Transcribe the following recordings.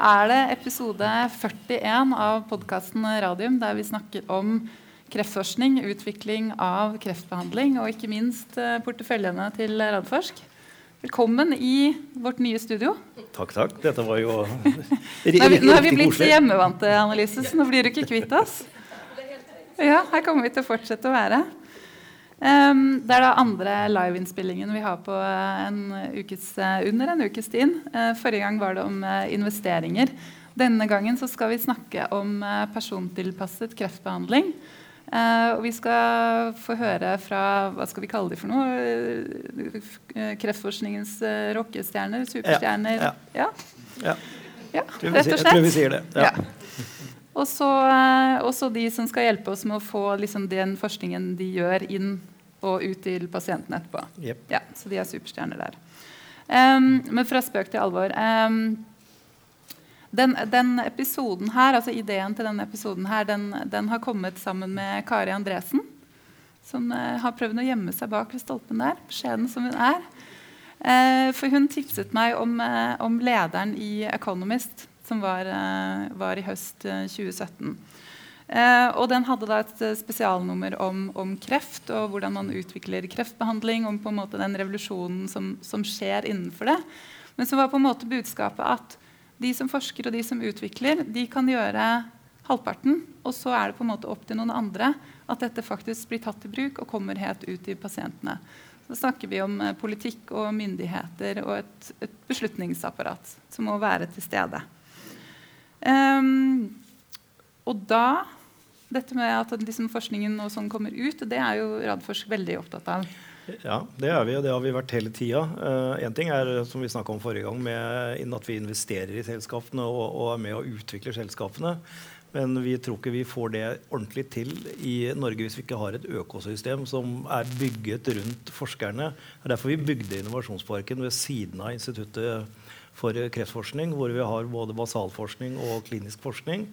er det episode 41 av podkasten Radium, der vi snakker om kreftforskning, utvikling av kreftbehandling og ikke minst eh, porteføljene til Radforsk. Velkommen i vårt nye studio. Takk, takk. Dette var jo Nå er vi, nå er vi blitt hjemmevante, Annelise, så nå blir du ikke kvitt oss. Ja, her kommer vi til å fortsette å være. Um, det er da andre liveinnspillingen vi har på en ukes, uh, under en ukes tid. Uh, forrige gang var det om uh, investeringer. Denne gangen så skal vi snakke om persontilpasset kreftbehandling. og vi skal få høre fra hva skal vi kalle de for noe? kreftforskningens rockestjerner? Superstjerner? Ja. ja. ja. ja rett og slett. Jeg tror vi sier det. Ja. Og så de som skal hjelpe oss med å få liksom, den forskningen de gjør, inn og ut til pasienten etterpå. Yep. Ja, så de er superstjerner der. Um, men fra spøk til alvor. Um, den, den, episoden her, altså Ideen til denne episoden her, den, den har kommet sammen med Kari Andresen. Som uh, har prøvd å gjemme seg bak ved stolpen der, beskjeden som hun er. Uh, for hun tipset meg om, uh, om, lederen i Economist, som var, var i høst 2017. Eh, og den hadde da et eh, spesialnummer om, om, kreft og hvordan man utvikler kreftbehandling. Om på en måte den revolusjonen som, som, skjer innenfor det. Men så var på en måte budskapet at de som forsker og de som utvikler, de kan gjøre halvparten. Og så er det på en måte opp til noen andre at dette faktisk blir tatt i bruk og kommer helt ut til pasientene. Så snakker vi om eh, politikk og myndigheter og et, et beslutningsapparat som må være til stede. Um, og da dette med at liksom forskningen og sånn kommer ut, det er jo Radforsk veldig opptatt av. Ja, det er vi, og det har vi vært hele tida. Én uh, ting er som vi om forrige gang, med at vi investerer i selskapene og, og er med og utvikler selskapene. Men vi tror ikke vi får det ordentlig til i Norge hvis vi ikke har et økosystem som er bygget rundt forskerne. Det er derfor vi bygde Innovasjonsparken ved siden av Instituttet for kreftforskning, hvor vi har både basalforskning og klinisk forskning.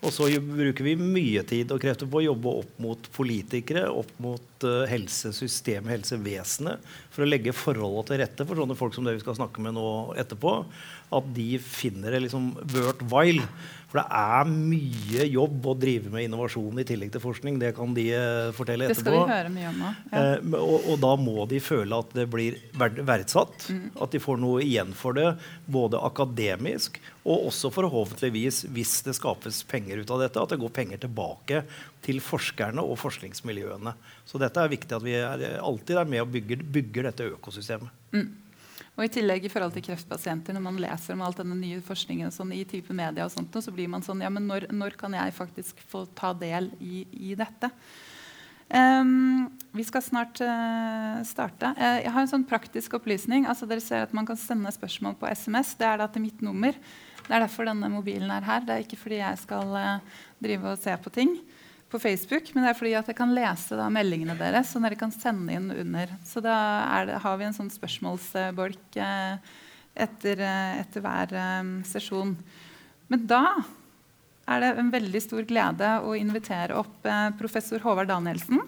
Og så bruker vi mye tid og krefter på å jobbe opp mot politikere, opp mot uh, helsesystemet, helsevesenet, for å legge forholdene til rette for sånne folk som det vi skal snakke med nå etterpå. At de finner det liksom worthwhile for det er mye jobb å drive med innovasjon i tillegg til forskning. Det kan de uh, fortelle etterpå. Det skal vi høre mye om nå. Ja. Eh, og, og, da må de føle at det blir verdsatt. Mm. At de får noe igjen for det, både akademisk og også forhåpentligvis, hvis det skapes penger ut av dette, at det går penger tilbake til forskerne og forskningsmiljøene. Så dette er viktig at vi er, alltid er med og bygger, bygger dette økosystemet. Mm. Og i tillegg i forhold til kreftpasienter, Når man leser om alt denne nye forskningen sånn, i type media, og sånt, så blir man sånn ja, men når, når kan jeg faktisk få ta del i, i dette? Um, vi skal snart uh, starte. Uh, jeg har en sånn praktisk opplysning. altså Dere ser at Man kan sende spørsmål på SMS. Det er da til mitt nummer. Det er derfor denne mobilen er her. Det er ikke fordi jeg skal uh, drive og se på ting på Facebook, men det er fordi at jeg kan lese da, meldingene deres, som dere kan sende inn under. Så da det, har vi en sånn spørsmålsbolk etter, etter, hver eh, sesjon. Men da er det en veldig stor glede å invitere opp eh, professor Håvard Danielsen.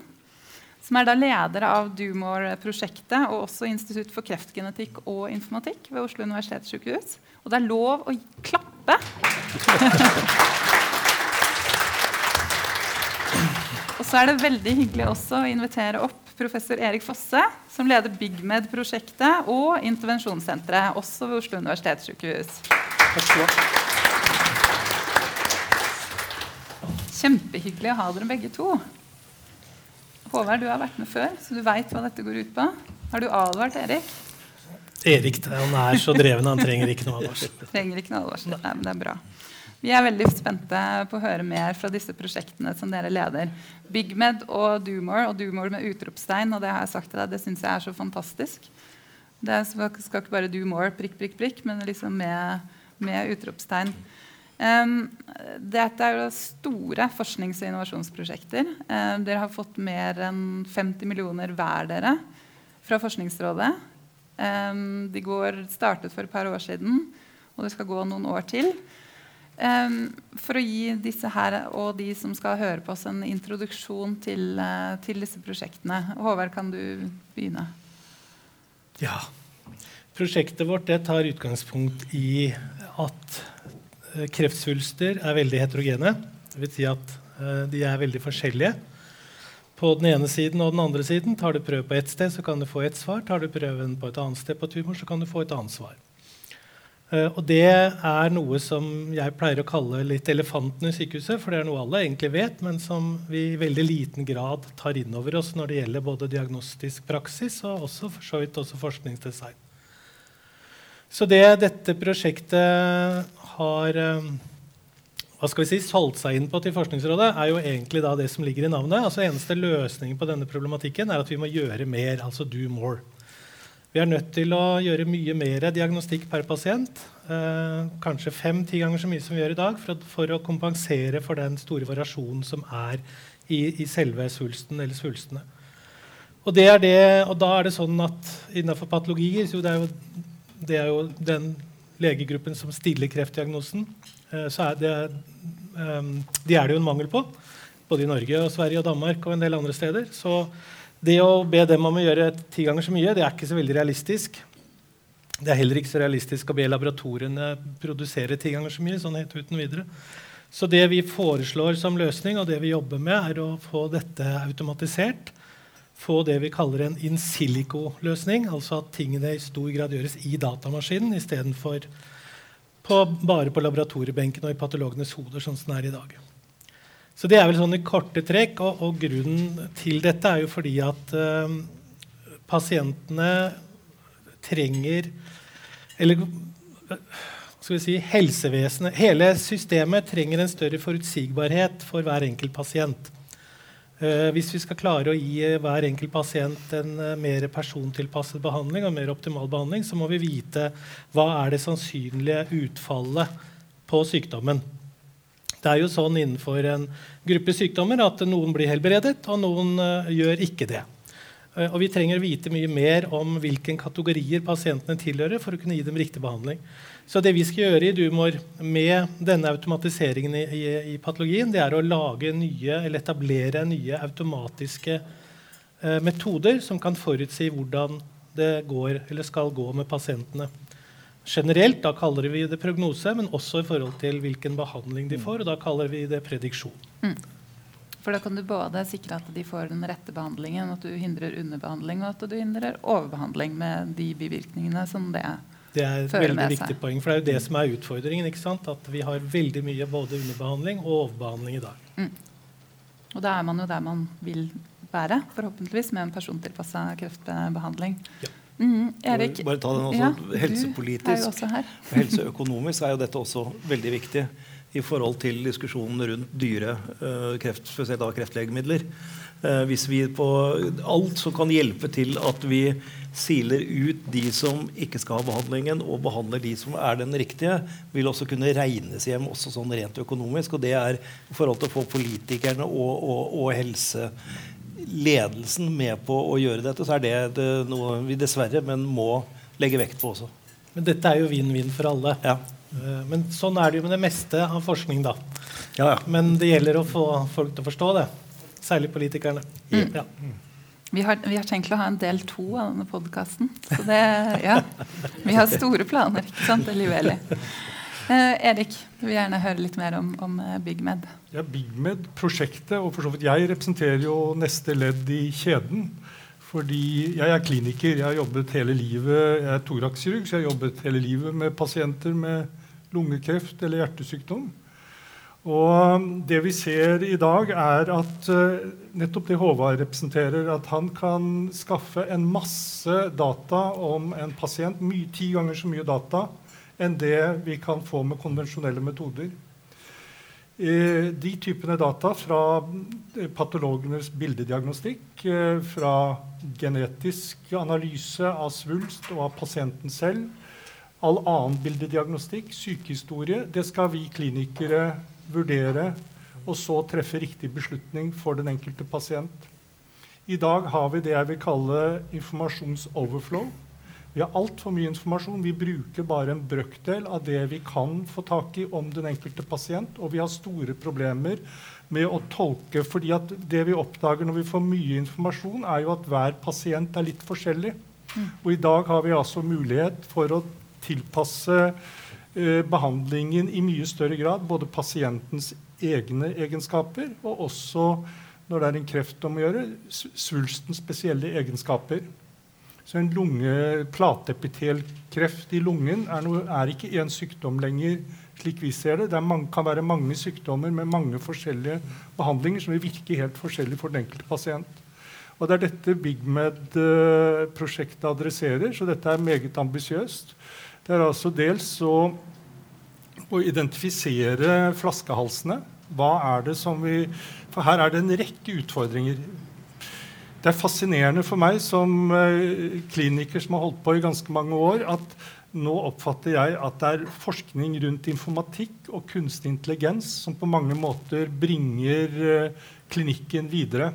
Som er da leder av DUMOR-prosjektet og også Institutt for kreftgenetikk og informatikk ved Oslo universitetssykehus. Og det er lov å klappe! Og så er det veldig hyggelig også å invitere opp professor Erik Fosse, som leder BigMed-prosjektet og intervensjonssenteret, også ved Oslo universitetssykehus. Kjempehyggelig å ha dere begge to. Håvard, du har vært med før, så du veit hva dette går ut på. Har du advart Erik? Erik han er så dreven, han trenger ikke noe advarsel. trenger ikke noe advarsel. Nei, men det er bra. Vi er veldig spente på å høre mer fra disse prosjektene som dere leder. BigMed og Doomore, og Doomore med utropstegn. og Det har jeg sagt til deg, det syns jeg er så fantastisk. Det skal ikke bare do more, prikk, prikk, prikk, men liksom med, med utropstegn. Dette er jo store forsknings- og innovasjonsprosjekter. Dere har fått mer enn 50 millioner hver dere fra Forskningsrådet. De går, startet for et par år siden, og det skal gå noen år til. For å gi disse her og de som skal høre på oss, en introduksjon til, uh, til disse prosjektene. Håvard, kan du begynne? Ja. Prosjektet vårt tar utgangspunkt i at eh, kreftsvulster er veldig heterogene. Det vil si at uh, de er veldig forskjellige. På den ene siden og den andre siden Tar du prøve på ett sted, så kan du få ett svar. Tar du prøven på et annet sted på tumor, så kan du få et annet svar. Uh, og det er noe som jeg pleier å kalle litt elefanten i sykehuset. For det er noe alle egentlig vet, men som vi i veldig liten grad tar inn over oss når det gjelder både diagnostisk praksis og også, for så vidt også forskningsdesign. Så det dette prosjektet har uh, hva skal vi si, solgt seg inn på til Forskningsrådet, er jo egentlig da det som ligger i navnet. Altså Eneste løsningen på denne problematikken er at vi må gjøre mer, altså do more. Vi er nødt til å gjøre mye mer diagnostikk per pasient. Eh, kanskje fem-ti ganger så mye som vi gjør i dag, for, for, å kompensere for den store variasjonen som er i, i selve svulsten eller svulstene. Og, det er det, og, da er det sånn at innenfor patologier så det er, jo, det er jo den legegruppen som stiller kreftdiagnosen. Eh, så er det, um, de er det jo en mangel på, både i Norge, og Sverige og Danmark og en del andre steder. Så det å be dem om å gjøre ti ganger så mye, det er ikke så veldig realistisk. Det er heller ikke så realistisk å be laboratoriene produsere ti ganger så mye. sånn helt uten videre. Så det vi foreslår som løsning, og det vi jobber med, er å få dette automatisert. Få det vi kaller en in silico-løsning, altså at tingene i stor grad gjøres i datamaskinen istedenfor bare på laboratoriebenken og i patologenes hoder, sånn som det er i dag. Så det er vel sånn i korte trekk. Og, og grunnen til dette er jo fordi at uh, pasientene trenger Eller skal vi si, helsevesenet Hele systemet trenger en større forutsigbarhet for hver enkelt pasient. Uh, hvis vi skal klare å gi hver enkelt pasient en uh, mer persontilpasset behandling, og mer optimal behandling, så må vi vite hva er det sannsynlige utfallet på sykdommen. Det er jo sånn innenfor en gruppe sykdommer at noen blir helbredet, og noen gjør ikke det. Uh, og vi trenger å vite mye mer om hvilke kategorier pasientene tilhører for å kunne gi dem riktig behandling. Så det vi skal gjøre i Dumor med denne automatiseringen i, i, i patologien, det er å lage nye, eller etablere nye automatiske eh, metoder som kan forutsi hvordan det går, eller skal gå med pasientene generelt. Da kaller vi det prognose, men også i forhold til hvilken behandling de får. og Da kaller vi det prediksjon. Mm. For da kan du både sikre at de får den rette behandlingen, at du hindrer underbehandling, og at du hindrer overbehandling med de bivirkningene som det det er et veldig viktig poeng, for det er jo det som er utfordringen. ikke sant? At vi har veldig mye både underbehandling og overbehandling i dag. Mm. Og da er man jo der man vil være, forhåpentligvis, med en persontilpassa kreftbehandling. Ja. Mm, Erik, bare ta den også, ja, Helsepolitisk og helseøkonomisk er jo dette også veldig viktig i forhold til diskusjonen rundt dyre uh, kreft, spesielt av kreftlegemidler. Uh, hvis vi på alt som kan hjelpe til at vi siler ut de som ikke skal ha behandlingen, og behandler de som er den riktige, vil også kunne regnes hjem også sånn rent økonomisk. Og det er i forhold til å få politikerne og, og, og helseledelsen med på å gjøre dette, så er det, det noe vi dessverre men må legge vekt på også. Men dette er jo vinn-vinn for alle. Ja. Eh, men sånn er det jo med det meste av forskning, da. Ja, ja. Men det gjelder å få folk til å forstå det. Særlig politikerne. Mm. Ja. Vi har, vi har, tenkt å ha en del to av denne podkasten. Ja. Vi har store planer, ikke sant, Eliveli? Eh, Erik, du vil gjerne høre litt mer om, om eh, BigMed. Ja, BigMed-prosjektet, og for så vidt jeg representerer jo neste ledd i kjeden. Fordi jeg er kliniker. Jeg har jobbet hele livet, jeg er torakskirurg, så jeg har jobbet hele livet med pasienter med lungekreft eller hjertesykdom. Og det vi ser i dag, er at uh, nettopp det Håvard representerer, at han kan skaffe en masse data om en pasient, mye, ti ganger så mye data enn det vi kan få med konvensjonelle metoder. Eh, de typene data fra eh, patologenes bildediagnostikk, eh, fra genetisk analyse av svulst og av pasienten selv, all annen bildediagnostikk, sykehistorie, det skal vi klinikere vurdere og så treffe riktig beslutning for den enkelte pasient. I dag har vi det jeg vil kalle informasjonsoverflow. Vi har altfor mye informasjon. Vi bruker bare en brøkdel av det vi kan få tak i om den enkelte pasient, og vi har store problemer med å tolke. fordi at det vi oppdager når vi får mye informasjon, er jo at hver pasient er litt forskjellig. Mm. Og i dag har vi altså mulighet for å tilpasse eh, behandlingen i mye større grad både pasientens egne egenskaper og også, når det er en kreft om å gjøre, svulstens spesielle egenskaper. Så en lunge, plateepitelkreft i lungen er, noe, er ikke én sykdom lenger, slik vi ser det. Det mange, kan være mange sykdommer med mange forskjellige behandlinger som vil virke helt forskjellig for den enkelte pasient. Og Det er dette BigMed-prosjektet adresserer, så dette er meget ambisiøst. Det er altså dels å, å identifisere flaskehalsene. Hva er det som vi For her er det en rekke utfordringer. Det er fascinerende for meg som uh, kliniker som har holdt på i ganske mange år, at nå oppfatter jeg at det er forskning rundt informatikk og kunstig intelligens som på mange måter bringer uh, klinikken videre.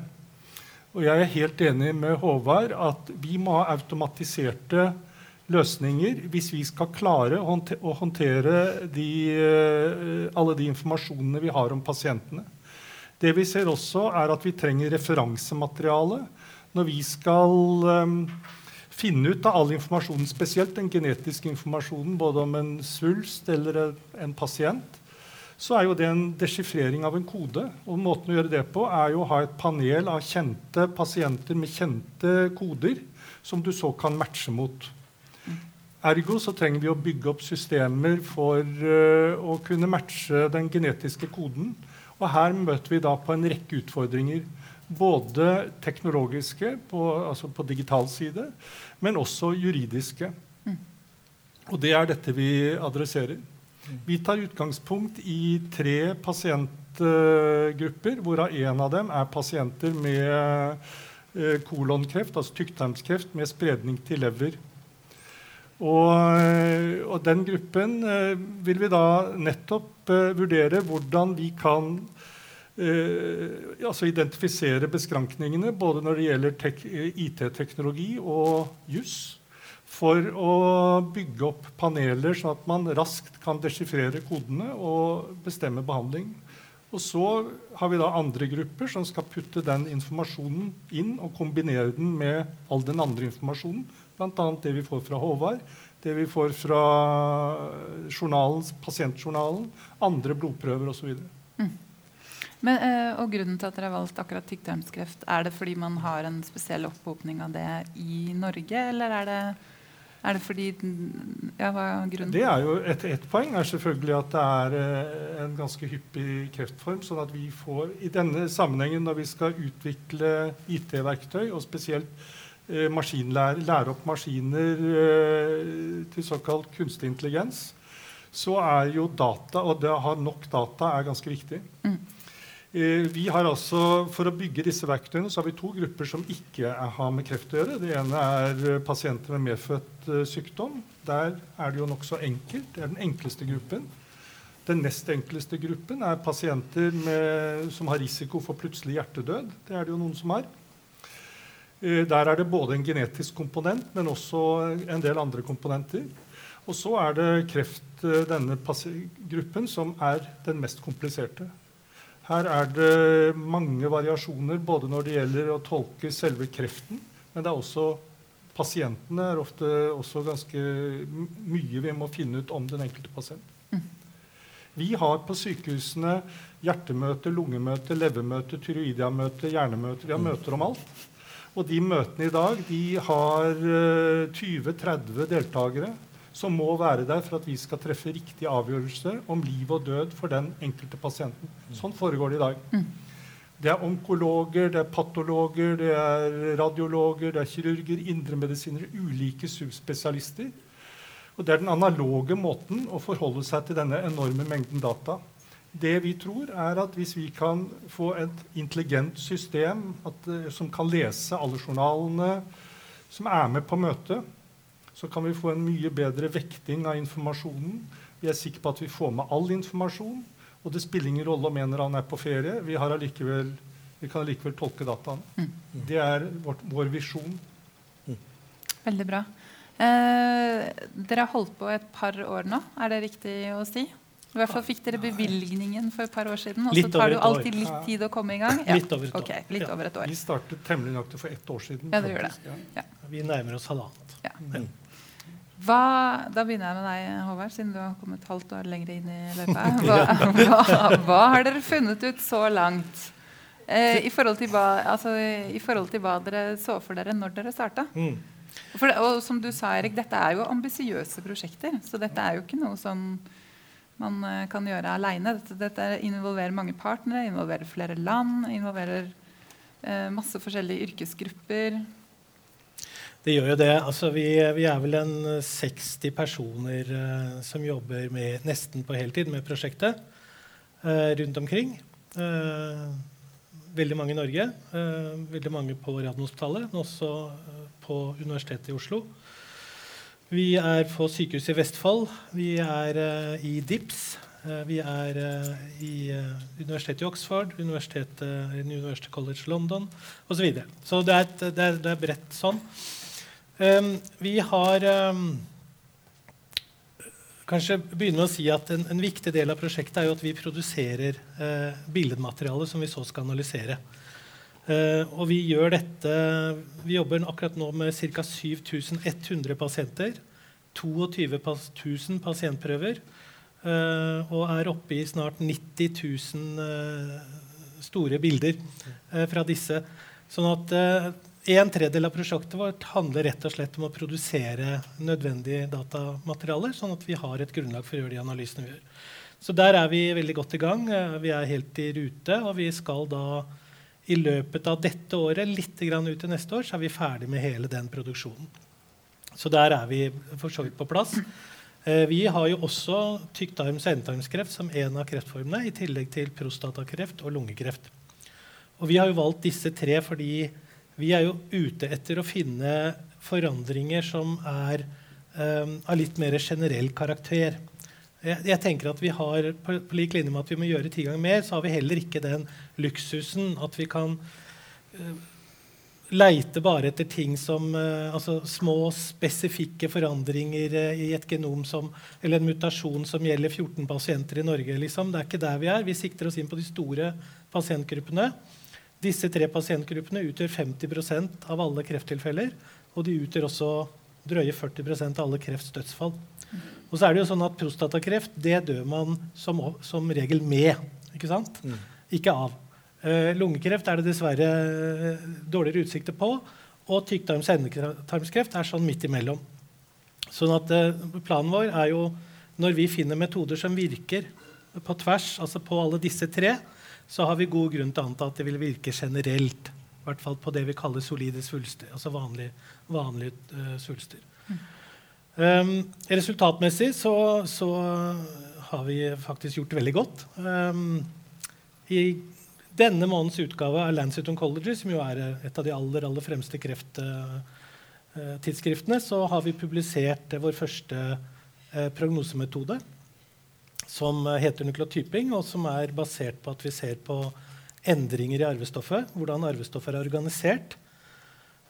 Og jeg er helt enig med Håvard at vi må ha automatiserte løsninger hvis vi skal klare å håndtere de, uh, alle de informasjonene vi har om pasientene. Det vi ser også, er at vi trenger referansemateriale når vi skal um, finne ut av all informasjonen, spesielt den genetiske informasjonen, både om en svulst eller en pasient, så er jo det en desifrering av en kode. Og måten å gjøre det på er jo å ha et panel av kjente pasienter med kjente koder som du så kan matche mot. Ergo så trenger vi å bygge opp systemer for uh, å kunne matche den genetiske koden. Og her møter vi da på en rekke utfordringer. Både teknologiske, på, altså på digital side, men også juridiske. Mm. Og det er dette vi adresserer. Vi tar utgangspunkt i tre pasientgrupper, hvorav en av dem er pasienter med uh, kolonkreft, altså tykktarmskreft med spredning til lever. Og, eh, og, den gruppen eh, vil vi da nettopp vurdere hvordan vi kan eh, altså identifisere beskrankningene både når det gjelder IT-teknologi og juss, for å bygge opp paneler sånn at man raskt kan desifrere kodene og bestemme behandling. Og så har vi da andre grupper som skal putte den informasjonen inn og kombinere den med all den andre informasjonen, bl.a. det vi får fra Håvard, det vi får fra journalen, pasientjournalen, andre blodprøver osv. Mm. Men, eh, og grunnen til at dere har valgt akkurat tykktarmskreft, er det fordi man har en spesiell opphopning av det i Norge, eller er det, er det fordi ja, hva er grunnen? Det er jo et, et, poeng er selvfølgelig at det er eh, en ganske hyppig kreftform. sånn at vi får i denne sammenhengen, når vi skal utvikle IT-verktøy, og spesielt eh, lære opp maskiner eh, til såkalt kunstig intelligens, så er jo data, og det å ha nok data, er ganske viktig. Mm. Eh, vi har altså, For å bygge disse verktøyene så har vi to grupper som ikke har med kreft å gjøre. Det ene er eh, pasienter med medfødt eh, sykdom. Der er det jo nokså enkelt. Det er den enkleste gruppen. Den nest enkleste gruppen er pasienter med, som har risiko for plutselig hjertedød. Det er det jo noen som har. Der er det både en genetisk komponent, men også en del andre komponenter. Og så er det kreft, denne gruppen, som er den mest kompliserte. Her er det mange variasjoner både når det gjelder å tolke selve kreften, men det er også pasientene er ofte også ganske mye vi må finne ut om den enkelte pasient. Mm. Vi har på sykehusene hjertemøte, lungemøte, levermøte, tyroidiamøte, hjernemøte. Vi har mm. møter om alt. Og de møtene i dag de har 20-30 eh, deltakere som må være der for at vi skal treffe riktige avgjørelser om liv og død for den enkelte pasienten. Sånn foregår det i dag. Mm. Det er onkologer, det er patologer, det er radiologer, det er kirurger, indremedisinere, ulike subspesialister. Og Det er den analoge måten å forholde seg til denne enorme mengden data. Det vi tror, er at hvis vi kan få et intelligent system at, eh, som kan lese alle journalene, som er med på møtet, så kan vi få en mye bedre vekting av informasjonen. Vi er sikre på at vi får med all informasjon. Og det spiller ingen rolle om en eller annen er på ferie. Vi, allikevel, vi kan allikevel tolke dataen. Mm. Det er vårt, vår visjon. Mm. Veldig bra. Eh, dere har holdt på et par år nå, er det riktig å si? I hvert fall fikk dere bevilgningen for et par år siden. Og så tar det jo alltid litt tid å komme i gang. Ja. Litt, over et år. okay, litt over et år. Vi startet temmelig nøyaktig for ett år siden. Ja, det gjør det. Ja. Vi nærmer oss halvannet. Ja. Mm. Hva, da begynner jeg med deg, Håvard, siden du har kommet et halvt år lenger inn i løypa. Hva, hva, hva har dere funnet ut så langt? Eh, i, forhold hva, altså, i, forhold til hva, dere så for dere når dere starta? Mm. For, og som du sa, Erik, dette er jo ambisiøse prosjekter. Så dette er jo ikke noe sånn man uh, kan gjøre aleine. Dette, dette, involverer mange partnere, involverer flere land, involverer eh, masse forskjellige yrkesgrupper. Det gjør jo det. Altså, vi, vi, er vel en 60 personer eh, som jobber med, nesten på heltid med prosjektet rundt omkring. veldig mange i Norge, veldig mange på Radiumhospitalet, men også på Universitetet i Oslo. Vi er på sykehuset i Vestfold. Vi er uh, i DIPS. Uh, vi er uh, i Universitetet i Oxford, Universitetet, University College London osv. Så, videre. så det er, et, det, er, det er bredt sånn. Um, vi har um, kanskje begynne med å si at en, en, viktig del av prosjektet er jo at vi produserer billedmateriale som vi så skal analysere. Uh, og vi gjør dette Vi jobber akkurat nå med ca. 7100 pasienter. 22 000 pasientprøver. Uh, og er oppe i snart 90 000 uh, store bilder fra disse. Sånn at en tredjedel av prosjektet vårt handler rett og slett om å produsere nødvendige datamaterialer, sånn at vi har et grunnlag for å gjøre de analysene vi gjør. Så der er vi veldig godt i gang. Vi er helt i rute, og vi skal da i løpet av dette året, litt ut til neste år, så er vi ferdig med hele den produksjonen. Så der er vi for så vidt på plass. Eh, vi har jo også tykktarms- og endetarmskreft som en av kreftformene, i tillegg til prostatakreft og lungekreft. Og vi har jo valgt disse tre fordi vi er jo ute etter å finne forandringer som er um, av litt mer generell karakter. Jeg, jeg, tenker at vi har, på, på lik linje med at vi må gjøre ti ganger mer, så har vi heller ikke den luksusen at vi kan uh, leite bare etter ting som uh, altså små, spesifikke forandringer uh, i et genom som, eller en mutasjon som gjelder 14 pasienter i Norge. Liksom. Det er ikke der vi er. Vi sikter oss inn på de store pasientgruppene. Disse tre pasientgruppene utgjør 50% av alle krefttilfeller. Og de utgjør også drøye 40% av alle kreftdødsfall. Og så er det jo sånn at Prostatakreft det dør man som, som regel med, ikke sant? Mm. Ikke av. Uh, lungekreft er det dessverre uh, dårligere utsikter på. Og tykktarms-endetarmskreft er sånn midt imellom. Sånn at uh, Planen vår er jo, når vi finner metoder som virker på tvers, altså på alle disse tre, så har vi god grunn til å anta at det vil virke generelt. I hvert fall på det vi kaller solide svulster, altså vanlige, vanlige svulster. Mm. Um, resultatmessig så, så, har vi faktisk gjort det veldig godt. Um, I denne månedens utgave av Lancet Oncology, som jo er et av de aller, aller fremste krefttidsskriftene, så har vi publisert vår første uh, prognosemetode, som heter nukleotyping, og som er basert på at vi ser på endringer i arvestoffet, hvordan arvestoffet er organisert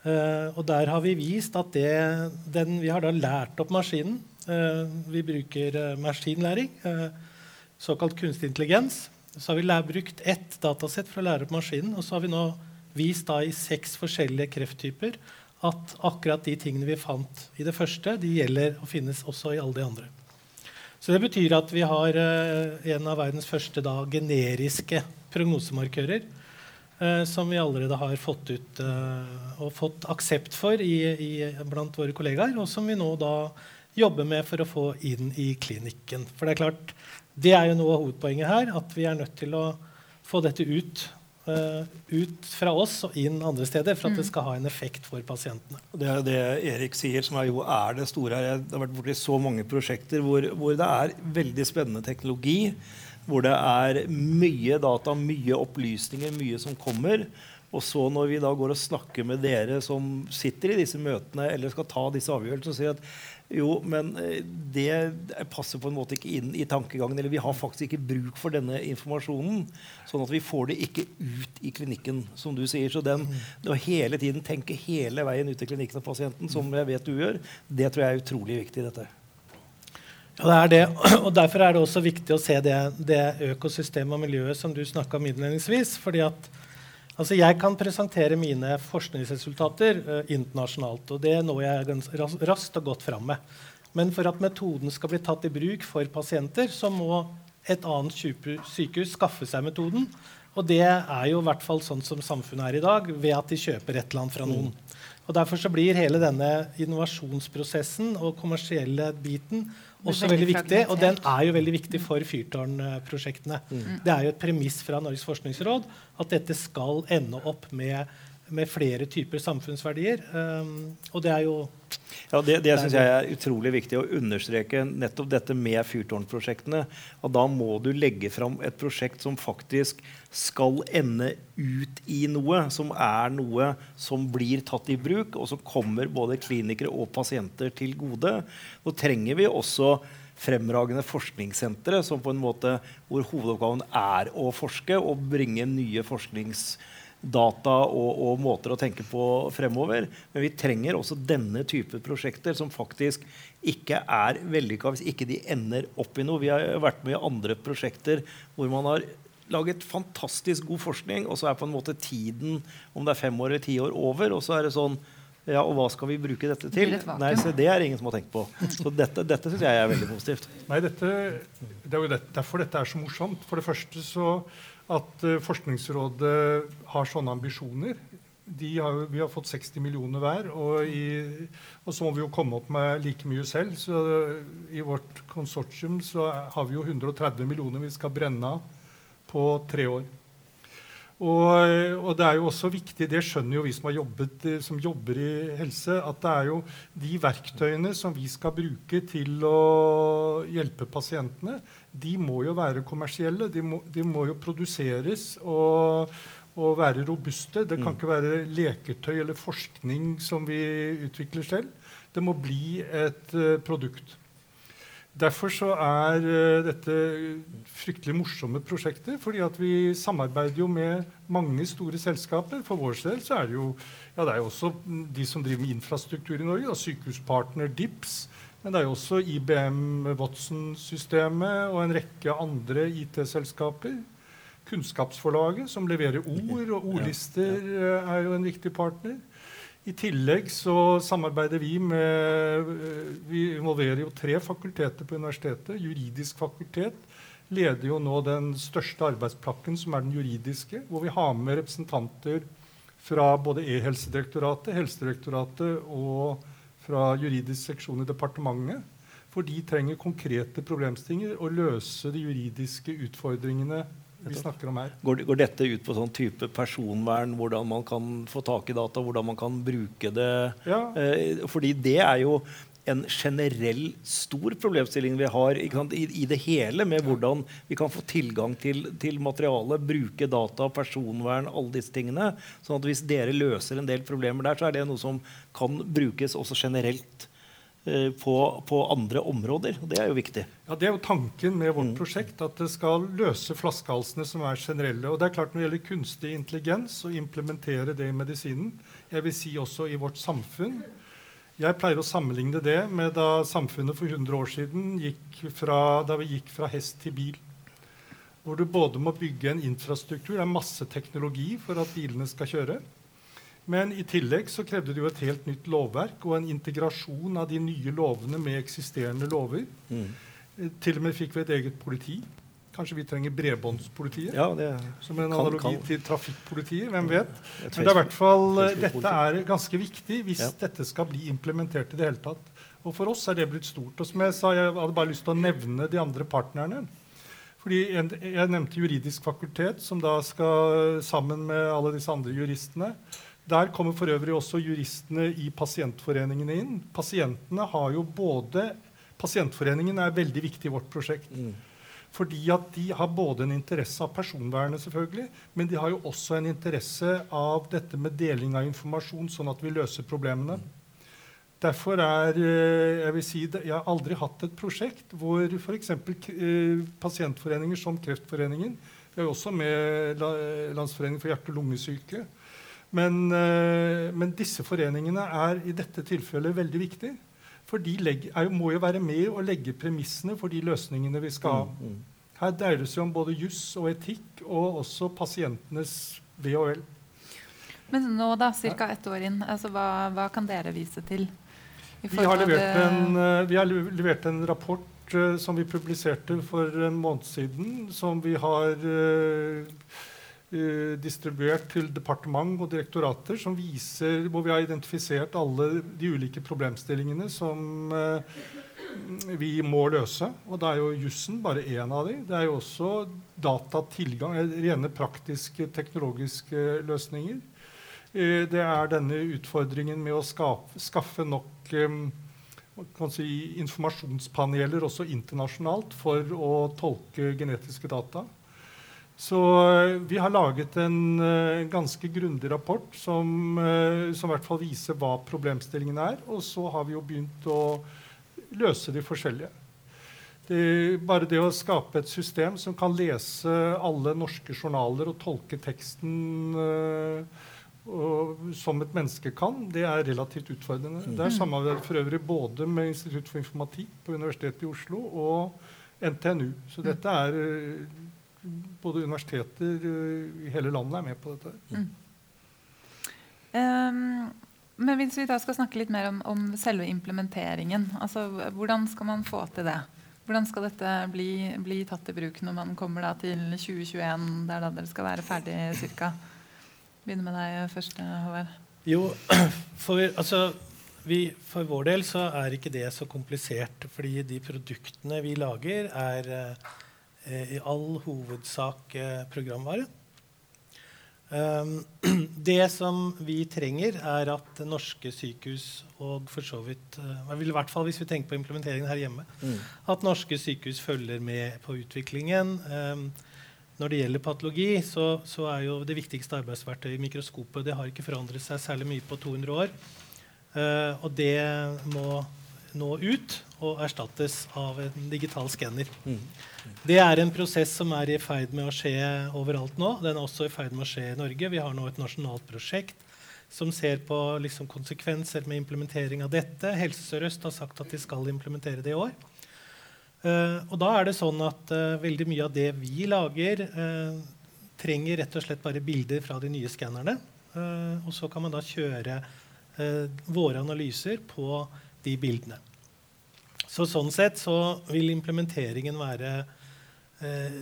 Uh, og der har vi vist at det, den, vi har da lært opp maskinen. Uh, vi bruker uh, maskinlæring, såkalt kunstig intelligens. Så har vi lær, brukt ett datasett for å lære opp maskinen. Og så har vi nå vist da i seks forskjellige krefttyper at akkurat de tingene vi fant i det første, de gjelder og finnes også i alle de andre. Så det betyr at vi har en av verdens første da, generiske prognosemarkører eh, som vi allerede har fått ut eh, og fått aksept for i, i, blant våre kollegaer, og som vi nå da jobber med for å få inn i klinikken. For det er klart, det er jo noe av hovedpoenget her, at vi er nødt til å få dette ut ut fra oss og inn andre steder for at det skal ha en effekt for pasientene. Det er det Erik sier, som er, jo er det store her. Det har vært borti så mange prosjekter hvor, hvor, det er veldig spennende teknologi hvor det er mye data, mye opplysninger, mye som kommer. Og så når vi da går og snakker med dere som sitter i disse møtene eller skal ta disse avgjørelsene, og sier at jo, men eh, det passer på en måte ikke inn i tankegangen. Eller vi har faktisk ikke bruk for denne informasjonen. Sånn at vi får det ikke ut i klinikken, som du sier. Så den, det å hele tiden tenke hele veien ut til klinikken av pasienten, som jeg vet du gjør, det tror jeg er utrolig viktig i dette. Ja, det er det. Og Derfor er det også viktig å se det, det økosystemet og miljøet som du snakka om innledningsvis. fordi at altså Jeg kan presentere mine forskningsresultater uh, internasjonalt. og Det når jeg raskt og godt fram med. Men for at metoden skal bli tatt i bruk for pasienter, så må et annet sykehus skaffe seg metoden. Og det er jo i hvert fall sånn som samfunnet er i dag, ved at de kjøper et eller annet fra noen. Og Derfor så blir hele denne innovasjonsprosessen og kommersielle biten også veldig, veldig viktig. Og den er jo veldig viktig for fyrtårnprosjektene. Mm. Det er jo et premiss fra Norges forskningsråd at dette skal ende opp med med flere typer samfunnsverdier. Um, og det er jo ja, Det, det syns jeg er utrolig viktig å understreke nettopp dette med fyrtårnprosjektene. At da må du legge fram et prosjekt som faktisk skal ende ut i noe. Som er noe som blir tatt i bruk, og som kommer både klinikere og pasienter til gode. Nå trenger vi også fremragende forskningssentre som på en måte hvor hovedoppgaven er å forske og bringe nye forsknings data og, og, måter å tenke på fremover. Men vi trenger også denne type prosjekter som faktisk ikke er vellykka hvis ikke de ender opp i noe. Vi har vært med i andre prosjekter hvor man har laget fantastisk god forskning, og så er på en måte tiden, om det er fem år eller ti år, over. Og så er det sånn ja, og hva skal vi bruke dette til? Nei, så Det er ingen som har tenkt på. Så dette, dette syns jeg er veldig positivt. Nei, dette, Det er jo derfor dette er så morsomt. For det første så at uh, Forskningsrådet har sånne ambisjoner. Har, vi har fått 60 millioner hver, og, i, og, så må vi jo komme opp med like mye selv. Så uh, i vårt konsortium så har vi jo 130 millioner vi skal brenne av på tre år. Og, og, det er jo også viktig, det skjønner jo vi som, jobbet, som, jobber i helse, at det er jo de verktøyene som vi skal bruke til å hjelpe pasientene, de må jo være kommersielle. De må, de må jo produseres og, og, være robuste. Det kan mm. ikke være leketøy eller forskning som vi utvikler selv. Det må bli et uh, produkt. Derfor så er uh, dette fryktelig morsomme prosjekter. fordi at vi samarbeider jo med mange store selskaper. For vår del så er det jo ja, det er jo også de som driver med infrastruktur i Norge. Da, sykehuspartner DIPS men det er jo også IBM Watson-systemet og en rekke andre IT-selskaper. Kunnskapsforlaget, som leverer ord, og ordlister eh, er jo en viktig partner. I tillegg så samarbeider vi med eh, Vi involverer jo tre fakulteter på universitetet. Juridisk fakultet leder jo nå den største arbeidsplakken, som er den juridiske, hvor vi har med representanter fra både E-helsedirektoratet, Helsedirektoratet og fra juridisk seksjon i departementet. For de trenger konkrete problemstillinger og løse de juridiske utfordringene vi snakker om her. Går, går, dette ut på sånn type personvern, hvordan man kan få tak i data, hvordan man kan bruke det? Ja. Eh, fordi det er jo en generell stor problemstilling vi har i, i, det hele, med hvordan vi kan få tilgang til, til materiale, bruke data, personvern, alle disse tingene. sånn at hvis dere løser en del problemer der, så er det noe som kan brukes også generelt eh, på, på, andre områder. og Det er jo viktig. Ja, Det er jo tanken med vårt mm. prosjekt, at det skal løse flaskehalsene som er generelle. Og det er klart Når det gjelder kunstig intelligens, å implementere det i medisinen, jeg vil si også i vårt samfunn, jeg pleier å sammenligne det med da samfunnet for 100 år siden gikk fra, da vi gikk fra hest til bil. Hvor du både må bygge en infrastruktur, det er masse teknologi for at bilene skal kjøre. Men i tillegg så krevde det jo et helt nytt lovverk og en integrasjon av de nye lovene med eksisterende lover. Mm. Til og med fikk vi et eget politi. Kanskje vi trenger bredbåndspolitiet? Ja, det som en analogi kan, til trafikkpolitiet. Hvem vet? Men det er hvert fall, dette er ganske viktig hvis ja. dette skal bli implementert i det hele tatt. Og for oss er det blitt stort. Og som jeg sa, jeg hadde bare lyst til å nevne de andre partnerne. Fordi jeg, jeg nevnte juridisk fakultet, som da skal sammen med alle disse andre juristene. Der kommer for øvrig også juristene i pasientforeningene inn. Pasientene har jo både Pasientforeningen er veldig viktig i vårt prosjekt. Mm. Fordi at de har både en interesse av personvernet, selvfølgelig, men de har jo også en interesse av dette med deling av informasjon, sånn at vi løser problemene. Derfor er eh, Jeg vil si, jeg har aldri hatt et prosjekt hvor f.eks. Eh, pasientforeninger som Kreftforeningen Vi er jo også med Landsforeningen for hjerte- og lungesyke. Men, eh, men, disse foreningene er i dette tilfellet veldig viktige. For de legger, er, må jo være med og legge premissene for de løsningene vi skal ha. Mm, mm. Her dreier det seg om både juss og etikk, og også pasientenes ve og vel. Men nå, da, ca. ett år inn, altså, hva, hva, kan dere vise til? I Vi har, levert en, eh, vi har levert en rapport uh, som vi publiserte for en måned siden, som vi har eh, distribuert til departement og direktorater, som viser, hvor vi har identifisert alle de ulike problemstillingene som eh, vi må løse. Og da er jo jussen bare én av de. Det er jo også datatilgang, eh, rene praktiske teknologiske løsninger. Eh, Det er denne utfordringen med å skaffe, skaffe nok eh, si, informasjonspaneler også internasjonalt for å tolke genetiske data. Så eh, vi har laget en uh, ganske grundig rapport som, uh, som i hvert fall viser hva problemstillingen er. Og så har vi jo begynt å løse de forskjellige. Det, bare det å skape et system som kan lese alle norske journaler og tolke teksten uh, og, som et menneske kan, det er relativt utfordrende. Det er samarbeid for øvrig både med Institutt for informatikk på Universitetet i Oslo og NTNU. Så dette er Både universiteter eh, i hele landet er med på dette. Ehm, men hvis vi da skal snakke litt mer om, om selve implementeringen, altså hvordan skal man få til det? Hvordan skal dette bli, bli tatt i bruk når man kommer da til 2021, der da dere skal være ferdig cirka? Begynner med deg først, Håvard. Jo, for, altså, vi, for vår del så er ikke det så komplisert, fordi de produktene vi lager, er eh, i all hovedsak eh, programvare. Um, det som vi trenger, er at norske sykehus og for så vidt uh, I hvert fall hvis vi tenker på implementeringen her hjemme, Mm. at norske sykehus følger med på utviklingen. Um, når det gjelder patologi, så, så er jo det viktigste arbeidsverktøyet mikroskopet. Det har ikke forandret seg særlig mye på 200 år. Og det må nå ut og erstattes av en digital skanner. Mm. Det er en prosess som er i ferd med å skje overalt nå. Den er også i ferd med å skje i Norge. Vi har nå et nasjonalt prosjekt som ser på liksom, konsekvenser med implementering av dette. Helse Sør-Øst har sagt at de skal implementere det i år. Uh, og da er det sånn at uh, veldig mye av det vi lager, uh, trenger rett og slett bare bilder fra de nye skannerne. Og så kan man da kjøre våre analyser på de bildene. Så sånn sett så vil implementeringen være eh,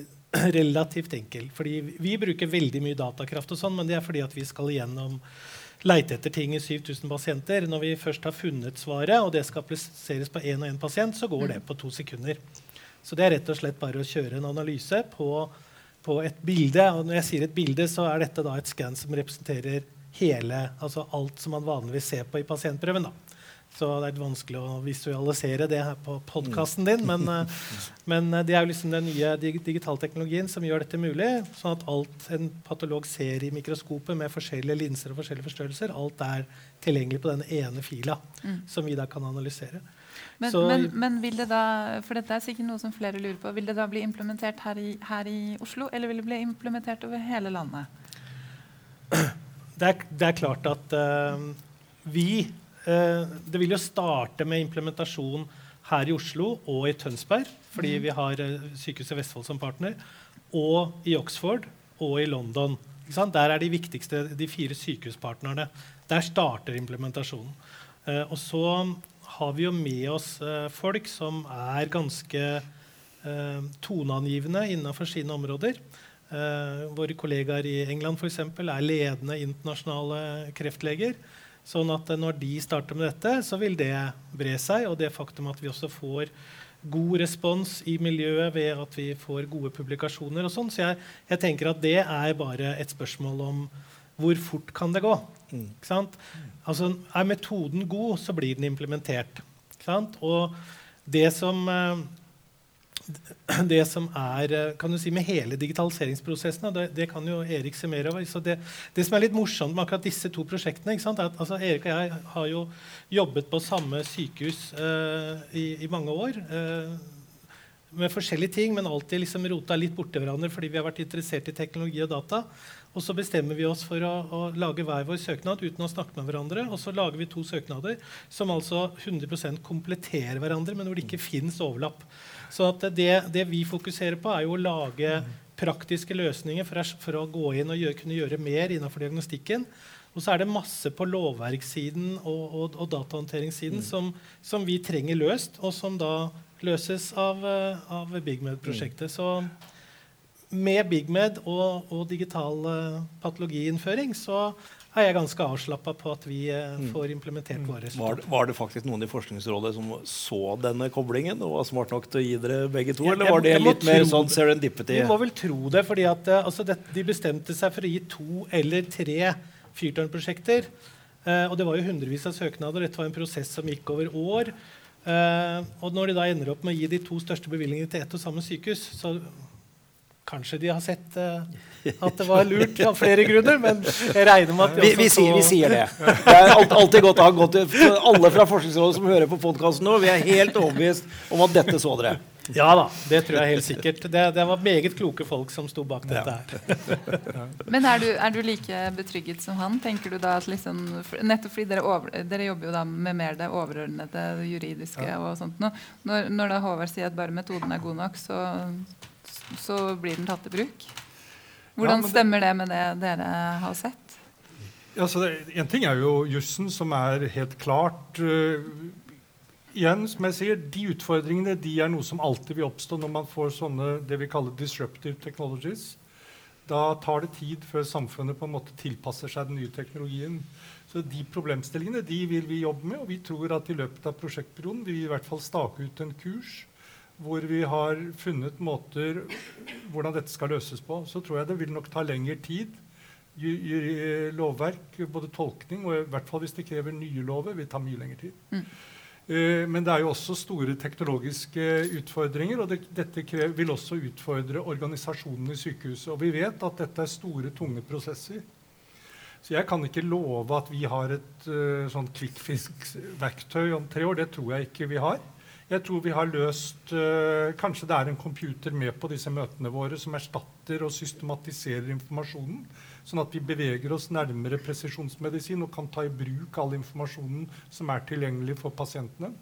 relativt enkel. Fordi vi, bruker veldig mye datakraft, og sånn, men det er fordi at vi skal igjennom leite etter ting i 7000 pasienter. Når vi først har funnet svaret, og det skal appliseres på én og én pasient, så går det på to sekunder. Så det er rett og slett bare å kjøre en analyse på, på et bilde. Og når jeg sier et bilde, så er dette da et scan som representerer hele, altså alt som man vanligvis ser på i pasientprøven. da. Så det er litt vanskelig å visualisere det her på podkasten din. Men, eh, men eh, det er jo liksom den nye dig digitalteknologien som gjør dette mulig. Sånn at alt en patolog ser i mikroskopet med forskjellige linser og forskjellige forstørrelser, alt er tilgjengelig på den ene fila Mm. som vi da kan analysere. Men, Så- men, men vil det da, for dette er sikkert noe som flere lurer på, vil det da bli implementert her i, her i Oslo, eller vil det bli implementert over hele landet? Det er, det er klart at uh, vi Det vil jo starte med implementasjon her i Oslo og i Tønsberg, fordi vi har uh, Sykehuset Vestfold som partner, og i Oxford og i London. Der er de viktigste, de fire sykehuspartnerne. Der starter implementasjonen. Eh, og så har vi jo med oss eh, folk som er ganske eh, toneangivende innenfor sine områder. Eh, våre kollegaer i England for eksempel, er ledende internasjonale kreftleger. Sånn at eh, når de starter med dette, så vil det bre seg. Og det faktum at vi også får god respons i miljøet ved at vi får gode publikasjoner og sånn. Så jeg, jeg tenker at det er bare et spørsmål om hvor fort kan det gå. Mm. Altså, er metoden god, så blir den implementert. Og det som eh, det som er eh, kan du si, med hele digitaliseringsprosessen, det, det kan jo Erik se mer over. Så det, det som er litt morsomt med akkurat disse to prosjektene sant, er at altså, Erik og jeg har jo jobbet på samme sykehus uh, i, i mange år. Uh, med forskjellige ting, men alltid liksom rota litt borti hverandre fordi vi har vært interessert i teknologi og data. Og så bestemmer vi oss for å, å lage hver vår søknad uten å snakke med hverandre. Og så lager vi to søknader som altså 100% kompletterer hverandre, men hvor det ikke fins overlapp. Så at det, det vi fokuserer på, er jo å lage praktiske løsninger for, for å gå inn og gjøre, kunne gjøre mer innenfor diagnostikken. Og så er det masse på lovverkssiden og, og, og datahåndteringssiden som, som vi trenger løst, og som da løses av, eh, av BigMed-prosjektet. Så med BigMed og, og digital uh, patologiinnføring så er jeg ganske avslappa på at vi eh, får implementert våre Var, var det faktisk noen i Forskningsrådet som så denne koblingen og var smart nok til å gi dere begge to? Ja, Eller var det litt mer sånn serendipity? Vi må vel tro det, fordi at, eh, altså det, de bestemte seg for å gi to eller tre fyrtårnprosjekter. Og det var jo hundrevis av søknader. Dette var en prosess som gikk over år. Og når de da ender opp med å gi de to største bevilgningene til ett og samme sykehus, så kanskje de har sett uh, at det var lurt av flere grunner, men jeg regner med at de Vi, også vi, sier, vi sier det. Det er alt, alltid godt å ha gått til alle fra Forskningsrådet som hører på podkasten nå. Vi er helt overbevist om at dette så dere. Ja da, det tror jeg helt sikkert. Det, det var meget kloke folk som sto bak dette her. Men er du, er du like betrygget som han? Tenker du da at liksom, Nettopp fordi dere, over, dere jobber jo da med mer det overordnede, det juridiske og sånt. nå. Når, når da Håvard sier at bare metoden er god nok, så, så blir den tatt i bruk? Hvordan ja, stemmer det med det dere har sett? Ja, det, en ting er jo jussen, som er helt klart uh, Igjen, som jeg sier, De utfordringene de er noe som alltid vil oppstå når man får sånne det vi kaller disruptive technologies. Da tar det tid før samfunnet på en måte tilpasser seg den nye teknologien. Så De problemstillingene de vil vi jobbe med, og vi tror at i løpet av prosjektperioden vil vi i hvert fall stake ut en kurs hvor vi har funnet måter hvordan dette skal løses på. Så tror jeg det vil nok ta lengre tid lovverk, både tolkning og i hvert fall hvis det krever nye lover, vil ta mye lengre tid. Mm. Eh, men det er jo også store teknologiske utfordringer, og det, dette krev, vil også utfordre organisasjonen i sykehuset. Og vi vet at dette er store, tunge prosesser. Så jeg kan ikke love at vi har et uh, sånn quickfisk-verktøy om tre år. Det tror jeg ikke vi har. Jeg tror vi har løst eh, Kanskje det er en computer med på disse møtene våre som erstatter og systematiserer informasjonen, sånn at vi beveger oss nærmere presisjonsmedisin og kan ta i bruk all informasjonen som er tilgjengelig for pasientene.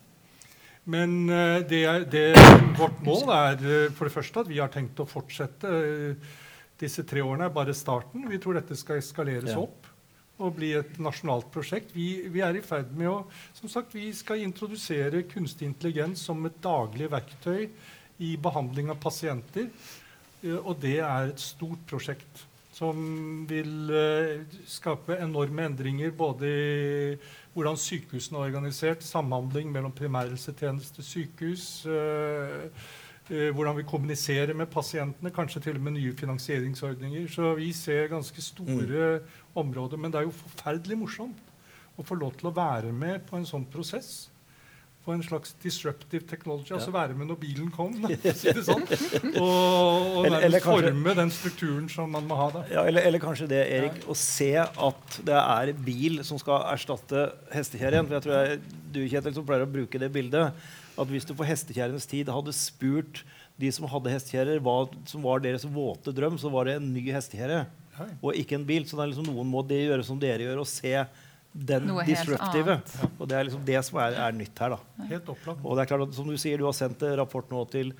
Men eh, det det, vårt mål er eh, for det første at vi har tenkt å fortsette. disse tre årene er bare starten. Vi tror dette skal eskaleres Ja. opp og bli et nasjonalt prosjekt. Vi, vi er i ferd med å som sagt, Vi skal introdusere kunstig intelligens som et daglig verktøy i behandling av pasienter. Eh, Og det er et stort prosjekt som vil eh, skape enorme endringer både i hvordan sykehusene er organisert, samhandling mellom primærhelsetjeneste, sykehus, eh, eh, hvordan vi kommuniserer med pasientene, kanskje til og med nye finansieringsordninger. Så vi ser ganske store områder. Men det er jo forferdelig morsomt å få lov til å være med på en sånn prosess. På en slags disruptive technology. Altså være med når bilen kom, si det sånn. Og, og Eller- eller kanskje- forme den strukturen som man må ha da. Ja, eller, eller kanskje det, Erik, å se at det er bil som skal erstatte hestekjerren. For jeg tror jeg, du, Kjetil, som pleier å bruke det bildet, at hvis du på hestekjerrenes tid hadde spurt de som hadde hestekjerrer, hva som var deres våte drøm, så var det en ny hestekjerre og ikke en bil. Så det er liksom noen må det gjøre som dere gjør, og se den Noe disruptive. Og det er liksom det som er, er nytt her. da. Helt opplagt. Og det er klart at, som du sier, du har sendt en rapport nå til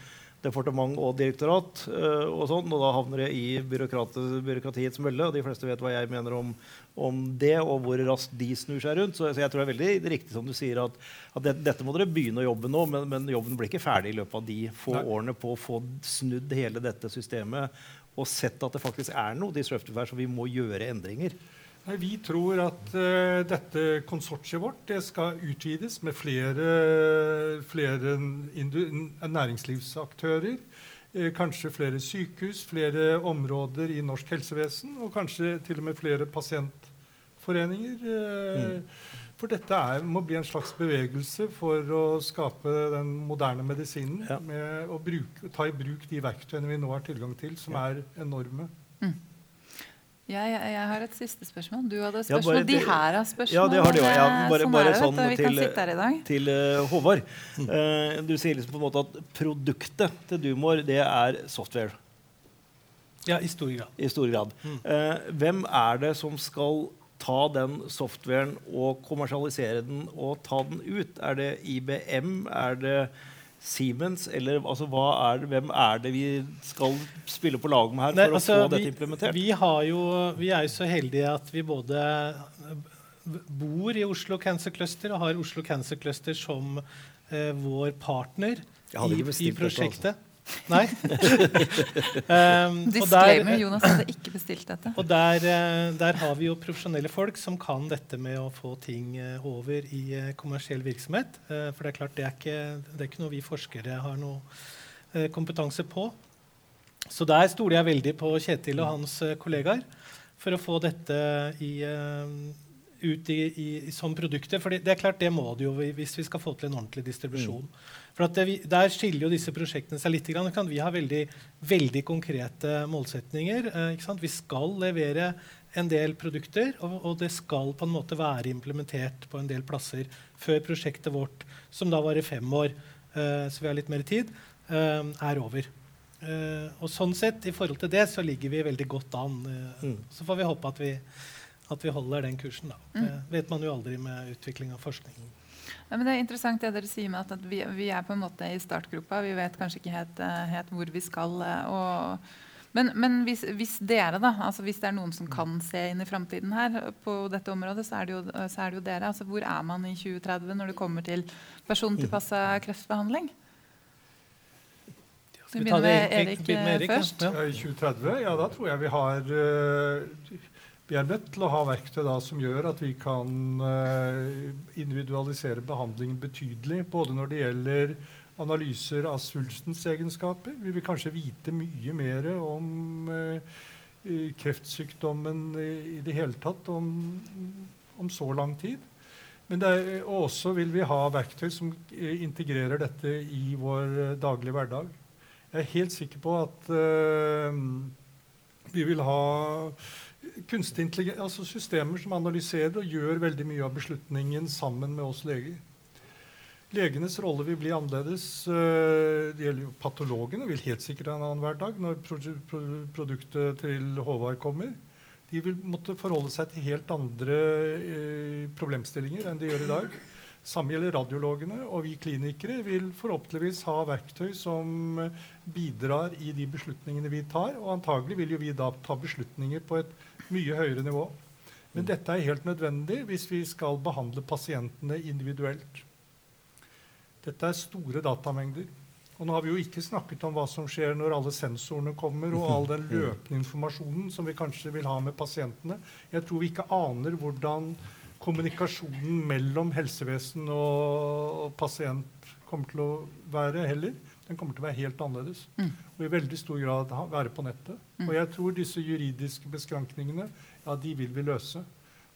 departement og direktorat, øh, og sånn, og da havner det i byråkratiets mølle. og De fleste vet hva jeg mener om, om det, og hvor raskt de snur seg rundt. Så, så jeg tror det er veldig riktig som du sier, at, at det, dette må dere begynne å jobbe nå, men, men jobben blir ikke ferdig i løpet av de få Nei. årene på å få snudd hele dette systemet og sett at det faktisk er noe disruptive her, så vi må gjøre endringer. Nei, vi tror at uh, dette konsortiet vårt det skal utvides med flere, flere næringslivsaktører. Uh, kanskje flere sykehus, flere områder i norsk helsevesen, og kanskje til og med flere pasientforeninger. Eh, For dette er, må bli en slags bevegelse for å skape den moderne medisinen. Ja. Med å bruke, ta i bruk de verktøyene vi nå har tilgang til, som er enorme. Jeg, jeg, jeg har et siste spørsmål. Du hadde Ja, spørsmål. bare de her har spørsmål. Ja, det har de også. Ja, Eh, bare- sånn bare er det, sånn du. Vi kan til- til uh, Håvard. Uh, du sier liksom på en måte at produktet til Dumor det er software Ja, i stor grad. i stor grad. Eh, hvem er det som skal ta den softwaren og kommersialisere den og ta den ut? Er det IBM? Er det Siemens? Eller altså, hva er det, hvem er det vi skal spille på lag med her for Nei, å altså, få dette implementert? vi, har jo, vi er jo så heldige at vi både bor i Oslo Cancer Cluster og har Oslo Cancer Cluster som eh, vår partner i, i, prosjektet. Dette, altså. Nei. um, Disclaimer. Jonas hadde ikke bestilt dette. Og der, uh, der, har vi jo profesjonelle folk som kan dette med å få ting uh, over i uh, kommersiell virksomhet. for det er klart, det er, ikke, det er ikke noe vi forskere har noe kompetanse på. Så der stoler jeg veldig på Kjetil og hans kollegaer for å få dette i, ut i, i, som produkter. For det, er klart, det må det jo hvis vi skal få til en ordentlig distribusjon. Mm. For det, Der skiller jo disse prosjektene seg litt. Kan vi har veldig, veldig konkrete målsetninger. Eh, vi skal levere en del produkter, og, og, det skal på en måte være implementert på en del plasser før prosjektet vårt, som da varer fem år, eh, så vi har litt mer tid, eh, er over. Eh, og sånn sett, i forhold til det, så ligger vi veldig godt an. Mm. Så får vi håpe at vi, at vi holder den kursen. Da. Mm. Det vet man jo aldri med utvikling av forskning. Ja, det er interessant det dere sier med at, at vi, vi, er på en måte i startgropa. Vi vet kanskje ikke helt, eh, helt hvor vi skal. Eh, og, men, men hvis, hvis, dere, da, altså hvis det er noen som kan se inn i framtiden her på dette området, så er det jo, er det jo dere. Altså, hvor er man i 2030 når det kommer til persontilpassa kreftbehandling? vi begynner med Erik, Erik først. Ja. I 2030, ja, da tror jeg vi har uh, vi er nødt til å ha verktøy da, som gjør at vi kan uh, individualisere behandlingen betydelig. Både når det gjelder analyser av svulstens egenskaper. Vi vil kanskje vite mye mer om uh, kreftsykdommen i, det hele tatt om, om så lang tid. Men er, også vil vi ha verktøy som integrerer dette i vår daglige hverdag. Jeg er helt sikker på at vi vil ha kunstig altså systemer som analyserer og gjør veldig mye av beslutningen sammen med oss leger. Legenes rolle vil bli annerledes. Eh, det gjelder jo Patologene vil helt sikkert ha en annen hverdag når produktet til Håvard kommer. De vil måtte forholde seg til helt andre eh, problemstillinger enn de gjør i dag. Samme gjelder radiologene, og vi klinikere vil forhåpentligvis ha verktøy som bidrar i de beslutningene vi tar. Og antagelig vil jo vi da ta beslutninger på et mye høyere nivå. Men dette er helt nødvendig hvis vi skal behandle pasientene individuelt. Dette er store datamengder. Og nå har vi jo ikke snakket om hva som skjer når alle sensorene kommer, og all den løpende informasjonen som vi kanskje vil ha med pasientene. Jeg tror vi ikke aner hvordan kommunikasjonen mellom helsevesen og pasient kommer til å være heller. Den kommer til å være helt annerledes. Mm. Og i veldig stor grad være på nettet. Mm. Og jeg tror disse juridiske beskrankningene ja, de vil vi løse.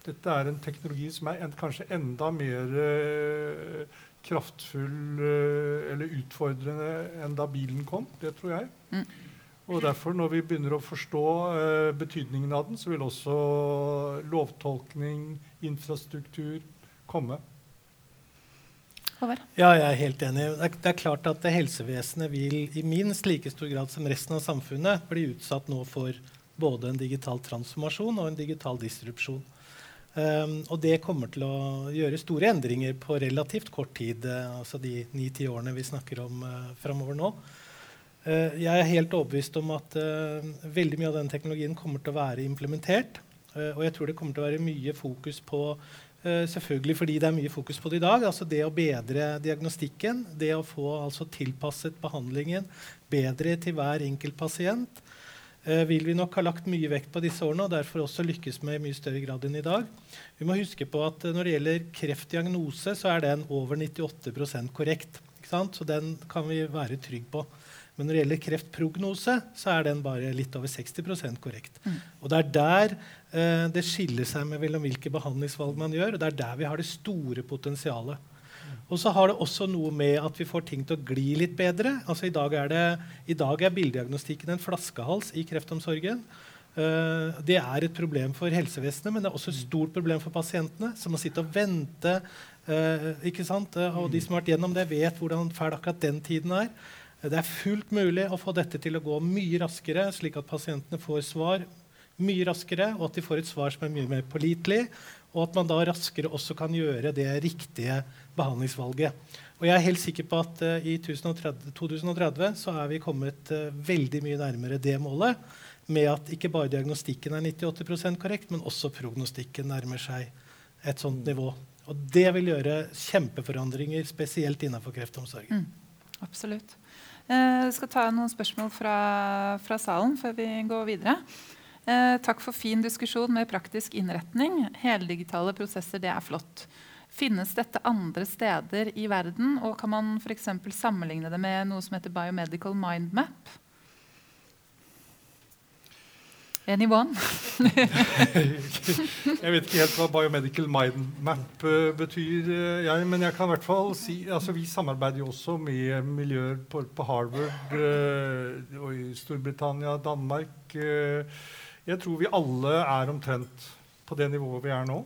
Dette er en teknologi som er en, kanskje enda mer uh, kraftfull uh, eller utfordrende enn da bilen kom. Det tror jeg. Mm. Og derfor, når vi begynner å forstå uh, betydningen av den, så vil også lovtolkning, infrastruktur komme. Håvard? Ja, jeg er helt enig. Det er, det er, klart at helsevesenet vil i minst like stor grad som resten av samfunnet bli utsatt nå for både en digital transformasjon og en digital disrupsjon. Um, og det kommer til å gjøre store endringer på relativt kort tid, uh, altså de ni-ti årene vi snakker om uh, framover nå. Uh, jeg er helt overbevist om at uh, veldig mye av den teknologien kommer til å være implementert. og jeg tror det kommer til å være mye fokus på selvfølgelig fordi det er mye fokus på det i dag. altså Det å bedre diagnostikken, det å få altså, tilpasset behandlingen bedre til hver enkelt pasient, uh, vil vi nok ha lagt mye vekt på disse årene og derfor også lykkes med i mye større grad enn i dag. Vi må huske på at uh, Når det gjelder kreftdiagnose, så er den over 98% korrekt. Så den kan vi være trygg på. Men når det gjelder kreftprognose, så er den bare litt over 60% korrekt. Mm. Og det er der eh, det skiller seg mellom hvilke behandlingsvalg man gjør. og Det er der vi har det store potensialet. Mm. Og så har det også noe med at vi får ting til å gli litt bedre. Altså I dag er, det, i dag er bildediagnostikken en flaskehals i kreftomsorgen. Uh, det er et problem for helsevesenet, men det er også et stort problem for pasientene, som må sitte og vente. Uh, ikke sant? Uh, og de som har vært gjennom det, vet hvordan fæl akkurat den tiden er. Det er fullt mulig å få dette til å gå mye raskere, slik at pasientene får svar mye raskere, og at de får et svar som er mye mer pålitelig, og at man da raskere også kan gjøre det riktige behandlingsvalget. Og jeg er helt sikker på at uh, i 2030, 2030, så er vi kommet uh, veldig mye nærmere det målet, med at ikke bare diagnostikken er 98% korrekt, men også prognostikken nærmer seg et sånt nivå. Og det vil gjøre kjempeforandringer, spesielt innenfor kreftomsorgen. Mm, absolutt. Eh, jeg skal ta noen spørsmål fra, fra salen før vi går videre. Eh, takk for fin diskusjon med praktisk innretning. Heldigitale prosesser, det er flott. Finnes dette andre steder i verden, og kan man f.eks. sammenligne det med noe som heter biomedical mind Anyone? jeg vet ikke helt hva biomedical mind map uh, betyr, uh, jeg, men jeg kan i hvert fall si altså Vi samarbeider jo også med miljøer på, på Harvard uh, og i Storbritannia, Danmark. jeg tror vi alle er omtrent på det nivået vi er nå.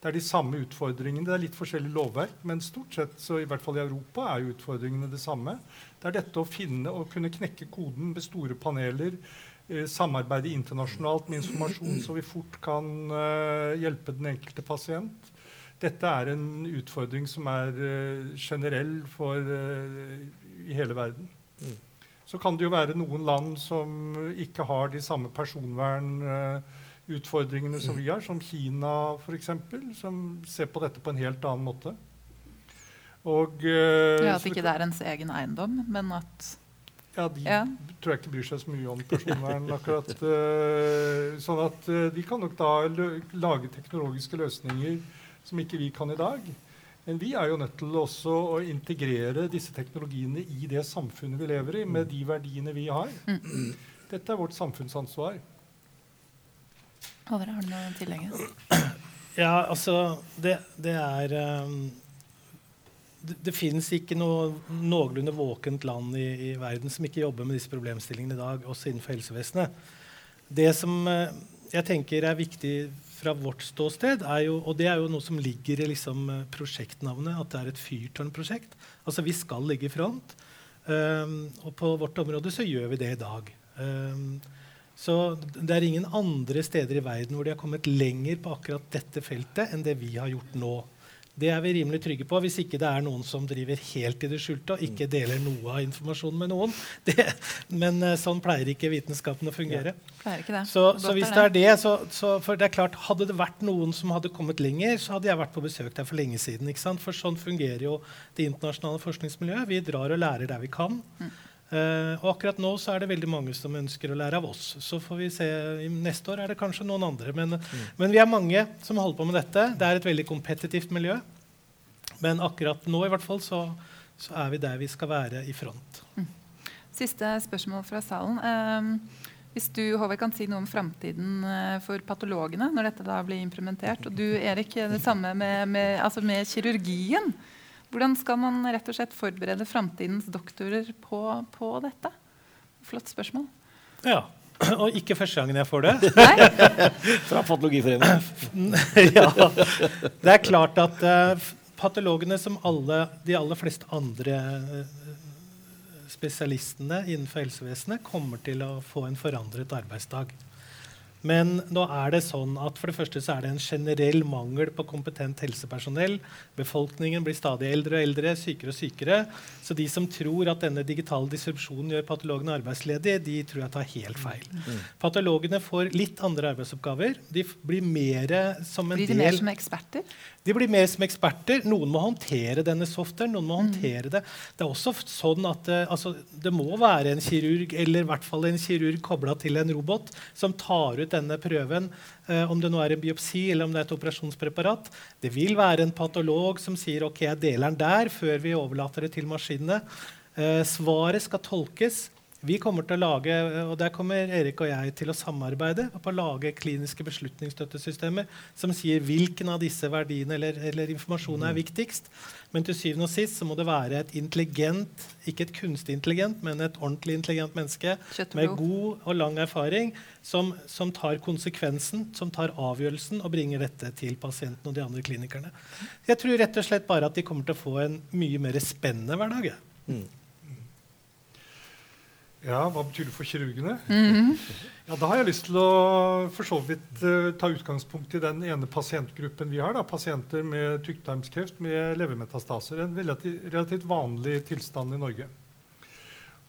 Det er de samme utfordringene. Det er litt forskjellig lovverk, men stort sett så i hvert fall i Europa er jo utfordringene det samme. Det er dette å finne og kunne knekke koden med store paneler Eh, samarbeide internasjonalt med informasjon, så vi fort kan uh, hjelpe den enkelte pasient. Dette er en utfordring som er uh, generell for, i hele verden. Mm. Så kan det jo være noen land som ikke har de samme personvernutfordringene som vi har, som Kina f.eks., som ser på dette på en helt annen måte. Og, ja, At ikke det er ens egen eiendom, men at ja, de ja. tror jeg ikke bryr seg så mye om personvern. akkurat. Uh, sånn at uh, de kan nok da lage teknologiske løsninger som ikke vi kan i dag. Men vi er jo nødt til også å integrere disse teknologiene i det samfunnet vi lever i, med de verdiene vi har. Mm. Dette er vårt samfunnsansvar. Håvard, har du noe å tillegge? Ja, altså Det, det er um det, det fins ikke noe noenlunde våkent land i, i, verden som ikke jobber med disse problemstillingene i dag, også innenfor helsevesenet. Det som eh, jeg tenker er viktig fra vårt ståsted, jo, og det er jo noe som ligger i liksom, eh, prosjektnavnet, at det er et fyrtårnprosjekt. Altså vi skal ligge i front. Um, og på vårt område så gjør vi det i dag. Um, så det er ingen andre steder i verden hvor de har kommet lenger på akkurat dette feltet enn det vi har gjort nå. Det er vi rimelig trygge på, hvis ikke det er noen som driver helt i det skjulte og ikke deler noe av informasjonen med noen. Det, men uh, sånn pleier ikke vitenskapen å fungere. Ja, så, så, hvis det er det, så, så, for det er klart, Hadde det vært noen som hadde kommet lenger, så hadde jeg vært på besøk der for lenge siden. For sånn fungerer jo det internasjonale forskningsmiljøet. Vi drar og lærer der vi kan. Mm. Uh, og akkurat nå så er det veldig mange som ønsker å lære av oss. Så får vi se, Neste år er det kanskje noen andre. Men, mm. men, vi er mange som holder på med dette. Det er et veldig kompetitivt miljø. Men akkurat nå i hvert fall så, så er vi der vi skal være i front. Mm. Siste spørsmål fra salen. Um, hvis du Håvard, kan si noe om framtiden uh, for patologene når dette da blir implementert. Og du Erik, det samme med, med, altså med kirurgien. Hvordan skal man rett og slett forberede framtidens doktorer på, på, dette? Flott spørsmål. Ja. Og ikke første gangen jeg får det. Fra Patologiforeningen. ja. Det er klart at uh, patologene, som alle, de aller fleste andre uh, spesialistene innenfor helsevesenet, kommer til å få en forandret arbeidsdag. Men nå er det sånn at for det første så er det en generell mangel på kompetent helsepersonell. Befolkningen blir stadig eldre og eldre, sykere og sykere. Så de som tror at denne digitale disrupsjonen gjør patologene arbeidsledige, de tror jeg tar helt feil. Mm. Patologene får litt andre arbeidsoppgaver. De blir mer som en blir de del mer som eksperter? De blir mer som eksperter. Noen må håndtere denne softwaren. noen må mm. håndtere Det Det er også sånn at uh, altså, det må være en kirurg eller i hvert fall en kirurg kobla til en robot som tar ut denne prøven, uh, om det nå er en biopsi eller om det er et operasjonspreparat. Det vil være en patolog som sier ok, jeg deler den der før vi overlater det til maskinene. Uh, svaret skal tolkes. Vi kommer til å lage, og Der kommer Erik og jeg til å samarbeide på å lage kliniske beslutningsstøttesystemer som sier hvilken av disse verdiene eller, eller informasjonen er mm. viktigst. Men til syvende og sist så må det være et intelligent, ikke et kunstig intelligent, men et ordentlig intelligent menneske med god og lang erfaring som, som, tar konsekvensen, som tar avgjørelsen og bringer dette til pasienten og de andre klinikerne. Jeg tror rett og slett bare at de kommer til å få en mye mer spennende hverdag. Mm. Ja, Hva betyr det for kirurgene? Mm -hmm. ja, Da har jeg lyst til å for så vidt uh, ta utgangspunkt i den ene pasientgruppen vi har. Da, pasienter med tykktarmskreft med levermetastaser. En relativt, relativt vanlig tilstand i Norge.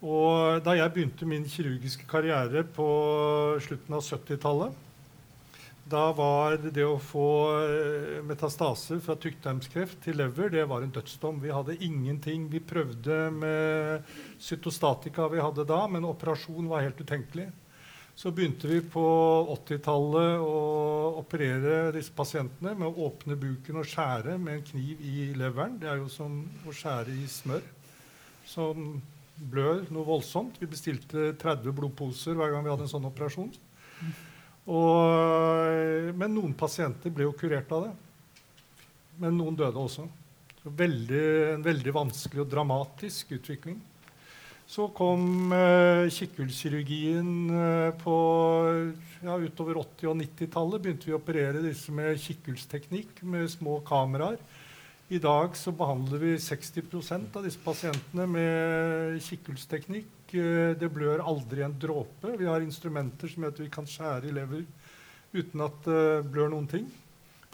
Og da jeg begynte min kirurgiske karriere på slutten av 70-tallet, Da var det å få eh, metastaser fra tykktarmskreft til lever det var en dødsdom. Vi hadde ingenting. Vi prøvde med cytostatika vi hadde da, men operasjon var helt utenkelig. Så begynte vi på 80-tallet å operere disse pasientene med å åpne buken og skjære med en kniv i leveren. Det er jo som å skjære i smør, som blør noe voldsomt. Vi bestilte 30 blodposer hver gang vi hadde en sånn operasjon. Og, men noen pasienter ble jo kurert av det. Men noen døde også. Så veldig, en veldig vanskelig og dramatisk utvikling. Så kom eh, kikkhullskirurgien eh, på ja, utover 80- og 90-tallet. begynte vi å operere disse med kikkhullsteknikk med små kameraer. I dag så behandler vi 60% av disse pasientene med kikkhullsteknikk. Det blør aldri en dråpe. Vi har instrumenter som gjør at vi kan skjære i lever uten at det blør noen ting.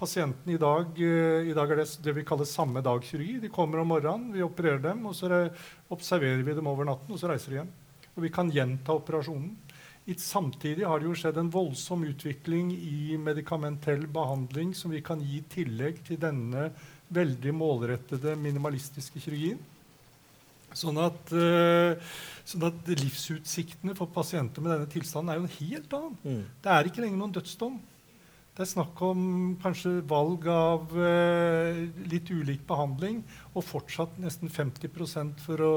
Pasientene i dag, eh, i dag er det det vi kaller samme dag-kirurgi. De kommer om morgenen, vi opererer dem, og så observerer vi dem over natten, og så reiser de hjem. Og vi kan gjenta operasjonen. Samtidig har det jo skjedd en voldsom utvikling i medikamentell behandling som vi kan gi i tillegg til denne veldig målrettede minimalistiske kirurgien. Sånn at, uh, sånn at, livsutsiktene for pasienter med denne tilstanden er jo en helt annen. Mm. Det er ikke lenger noen dødsdom. Det er snakk om kanskje valg av uh, litt ulik behandling og fortsatt nesten 50 for å,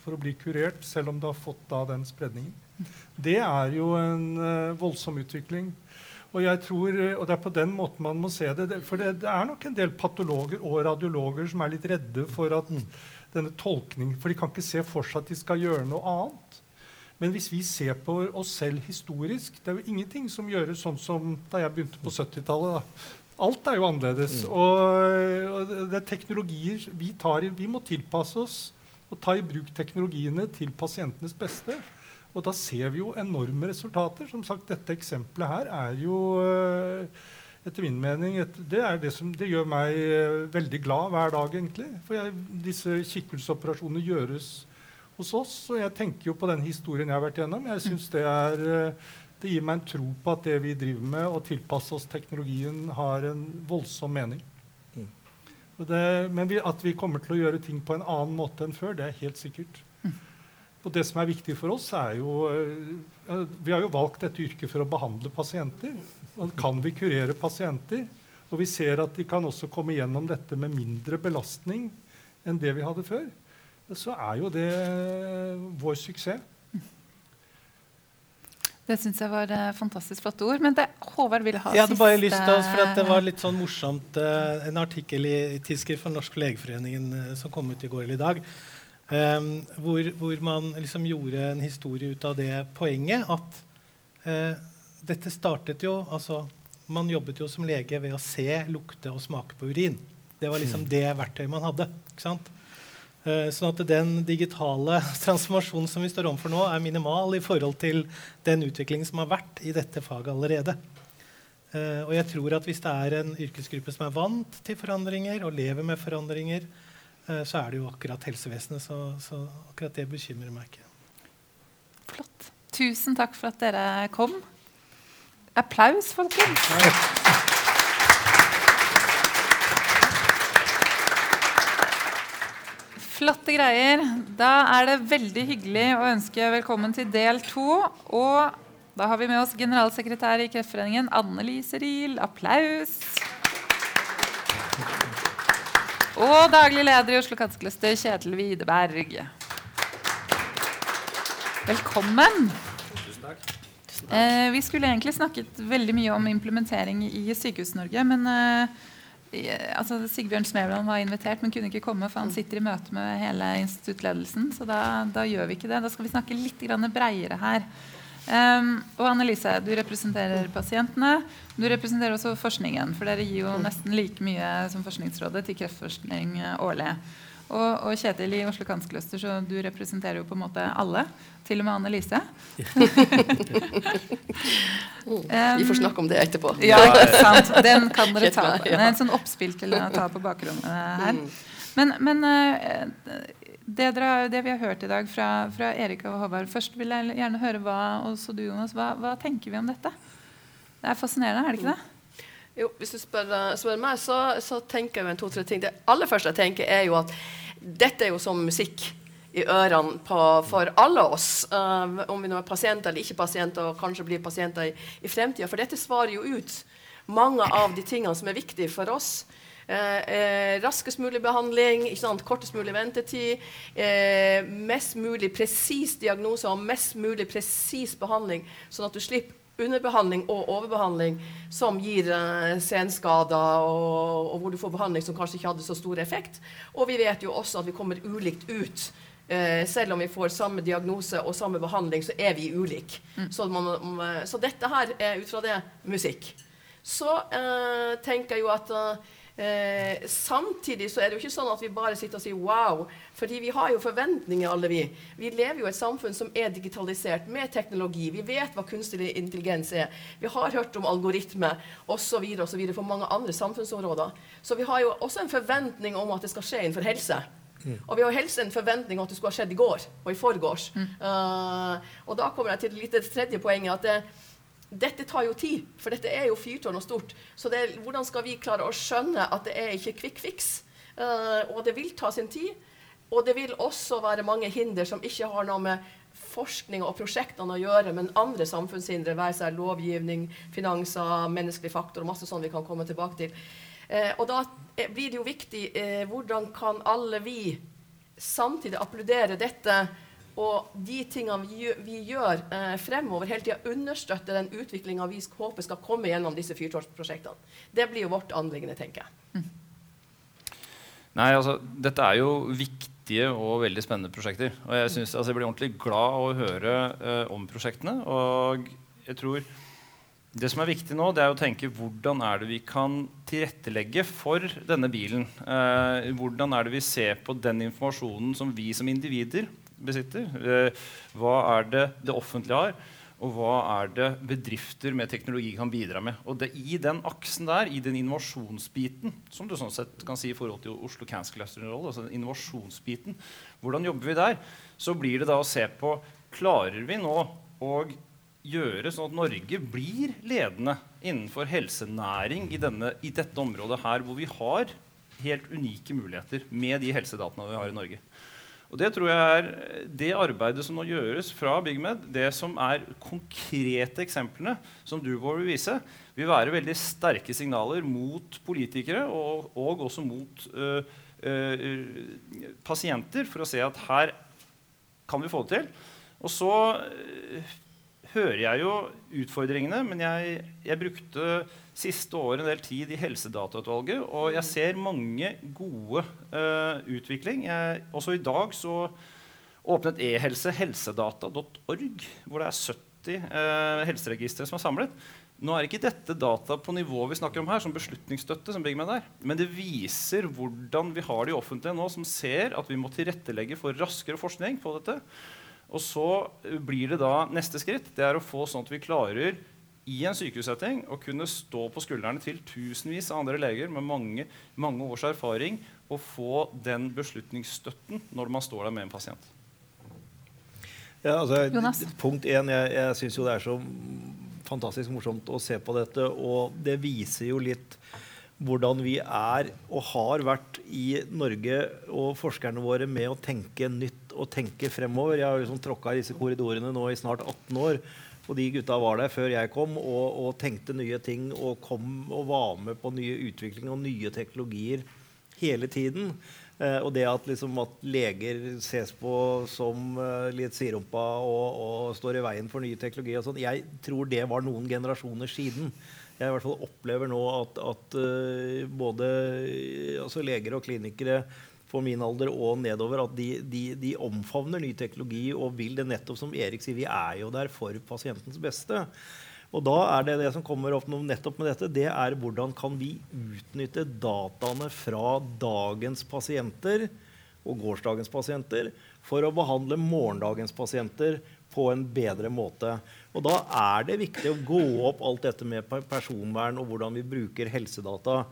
for å bli kurert, selv om det har fått da, den spredningen. Det er jo en uh, voldsom utvikling. Og jeg tror, og det er på den måten man må se det. For det, det er nok en del patologer og radiologer som er litt redde for at denne tolkningen, for de kan ikke se for seg at de skal gjøre noe annet. Men hvis vi ser på oss selv historisk Det er jo ingenting som gjøres sånn som da jeg begynte på 70-tallet. Alt er jo annerledes. Mm. Og, det er teknologier vi tar i Vi må tilpasse oss og ta i bruk teknologiene til pasientenes beste. Og da ser vi jo enorme resultater. Som sagt, Dette eksempelet her er jo etter min mening et, det, det, som, det, gjør meg øh, veldig glad hver dag, egentlig. For jeg, disse kikkelsoperasjonene gjøres hos oss. Og jeg tenker jo på den historien jeg har vært gjennom. Jeg synes det, er, øh, det gir meg en tro på at det vi driver med, å tilpasse oss teknologien, har en voldsom mening. Mm. Det, men vi, at vi kommer til å gjøre ting på en annen måte enn før, det er helt sikkert. Mm. Og det som er viktig for oss, er jo øh, Vi har jo valgt dette yrket for å behandle pasienter. Kan vi kurere pasienter, og vi ser at de kan også komme gjennom dette med mindre belastning enn det vi hadde før, så er jo det vår suksess. Det syns jeg var uh, fantastisk flotte ord. Men det, Håvard ville ha Jeg hadde bare lyst til for at Det var litt sånn morsomt uh, en artikkel i, Tidsskrift for Norsk Legeforeningen uh, som kom ut i går eller i dag, um, hvor, hvor, man liksom gjorde en historie ut av det poenget at dette startet jo altså, Man jobbet jo som lege ved å se, lukte og smake på urin. Det var liksom mm. det verktøyet man hadde. ikke sant? Uh, sånn at den digitale transformasjonen som vi står overfor nå, er minimal i forhold til den utviklingen som har vært i dette faget allerede. Uh, og jeg tror at hvis det er en yrkesgruppe som er vant til forandringer og lever med forandringer, uh, så er det jo akkurat helsevesenet. Så, så akkurat det bekymrer meg ikke. Flott. Tusen takk for at dere kom. Applaus, folkens. Flotte greier. Da er det veldig hyggelig å ønske velkommen til del to. Og da har vi med oss generalsekretær i Kreftforeningen, Anne Lise Riel. Applaus. Og daglig leder i Oslo Kattecluster, Kjetil Widerberg. Velkommen. Tusen Eh, vi skulle egentlig snakket veldig mye om implementering i Sykehus-Norge. Men eh, altså, Sigbjørn Smevland var invitert, men kunne ikke komme, for han sitter i møte med hele instituttledelsen. Så da, da gjør vi ikke det. Da skal vi snakke litt bredere her. Um, og Annelise, du representerer pasientene. Du representerer også forskningen. For dere gir jo nesten like mye som Forskningsrådet til kreftforskning årlig. Og, og, Kjetil i Oslo Kanskløster, så du representerer jo på en måte alle. Til og med Annelise. um, Vi får snakke om det etterpå. Ja, sant. Den kan dere ta. Det er en sånn oppspill til å ta på bakrommet her. Mm. Men, men uh, det, dere, det, vi har hørt i dag fra, fra Erik og Håvard Først vil jeg gjerne høre hva, også du, Jonas, hva, hva tenker vi om dette? Det er fascinerende, er det ikke det? Jo, hvis du spør, spør meg, så, så, tenker jeg to-tre ting. Det aller første jeg tenker, er jo at dette er jo som musikk i ørene på, for alle oss. Uh, om vi nå er pasienter eller ikke pasienter, og kanskje blir pasienter i, i fremtida. For dette svarer jo ut mange av de tingene som er viktige for oss. Eh, eh, raskest mulig behandling, kortest mulig ventetid, eh, mest mulig presis diagnose og mest mulig presis behandling, sånn at du slipper underbehandling og overbehandling som gir uh, senskader, og, og, hvor du får behandling som kanskje ikke hadde så stor effekt. Og vi vet jo også at vi kommer ulikt ut. Uh, selv om vi får samme diagnose og samme behandling, så er vi ulike. Mm. Så, så, dette her er ut fra det musikk. Så uh, tenker jeg jo at Eh, samtidig så er det jo ikke sånn at vi bare sitter og sier wow. fordi vi har jo forventninger, alle vi. Vi lever jo i et samfunn som er digitalisert med teknologi. Vi vet hva kunstig intelligens er. Vi har hørt om algoritme osv. for mange andre samfunnsområder. Så vi har jo også en forventning om at det skal skje innenfor helse. Mm. Og vi har helst en forventning om at det skulle ha skjedd i går og i forgårs. Mm. Uh, og da kommer jeg til det tredje poenget. at det, dette tar jo tid, for dette er jo fyrtårn og stort. Så det, hvordan skal vi klare å skjønne at det er ikke quick fix? Uh, og det vil ta sin tid. Og det vil også være mange hinder som ikke har noe med forskning og prosjektene å gjøre, men andre samfunnshindre, være seg lovgivning, finanser, menneskelig faktor og masse sånn vi kan komme tilbake til. Uh, og da blir det jo viktig uh, hvordan kan alle vi samtidig applaudere dette og de tingene vi vi gjør eh, fremover, hele tida understøtter den utviklinga vi håper skal komme gjennom disse fyrtårnsprosjektene. Det blir jo vårt anliggende, tenker jeg. Mm. Nei, altså, dette er jo viktige og veldig spennende prosjekter. Og jeg, synes, altså, jeg blir ordentlig glad av å høre eh, om prosjektene. Og jeg tror det som er viktig nå, det er å tenke hvordan er det vi kan tilrettelegge for denne bilen. Eh, hvordan er det vi ser på den informasjonen som vi som individer besitter. Eh, hva er det det offentlige har, og hva er det bedrifter med teknologi kan bidra med. Og det, I den aksen der, i den innovasjonsbiten, som du sånn sett kan si i forhold til Oslo Cancer Cluster rolle, altså innovasjonsbiten, hvordan jobber vi der? Så blir det da å se på klarer vi nå å gjøre sånn at Norge blir ledende innenfor helsenæring i, denne, i dette området her, hvor vi har helt unike muligheter med de helsedataene vi har i Norge. Og Det tror jeg er det arbeidet som nå gjøres fra BigMed, det som er konkrete eksemplene som du vil vise, vil være veldig sterke signaler mot politikere og, og også mot uh, uh, pasienter for å se at her kan vi få det til. Og så uh, hører jeg jo utfordringene, men jeg, jeg brukte siste år en del tid i Helsedatautvalget, og jeg ser mange gode uh, utvikling. Jeg, også i dag så åpnet e-helse helsedata.org, hvor det er 70 uh, helseregistre som er samlet. Nå er ikke dette data på nivået vi snakker om her, som beslutningsstøtte, som med der, Men det viser hvordan vi har de offentlige nå som ser at vi må tilrettelegge for raskere forskning på dette. Og så blir det da neste skritt det er å få sånn at vi klarer i en sykehussetting å kunne stå på skuldrene til tusenvis av andre leger med mange, mange års erfaring og få den beslutningsstøtten når man står der med en pasient. Ja, altså, punkt én, Jeg, jeg syns jo det er så fantastisk morsomt å se på dette. Og det viser jo litt hvordan vi er og har vært i Norge og forskerne våre med å tenke nytt og tenke fremover. Jeg har liksom tråkka i disse korridorene nå i snart 18 år. Og de gutta var der før jeg kom og, og tenkte nye ting og kom og var med på nye utviklinger og nye teknologier hele tiden. Eh, og det at, liksom, at, leger ses på som eh, litt siderumpa og, og, står i veien for ny teknologi og sånn, jeg tror det var noen generasjoner siden. Jeg i hvert fall opplever nå at, at uh, både altså leger og klinikere på min alder og nedover at de, de, de, omfavner ny teknologi og vil det nettopp som Erik sier, vi er jo der for pasientens beste. Og da er det det som kommer opp nettopp med dette, det er hvordan kan vi utnytte dataene fra dagens pasienter og gårsdagens pasienter for å behandle morgendagens pasienter på en bedre måte. Og da er det viktig å gå opp alt dette med personvern og hvordan vi bruker helsedata.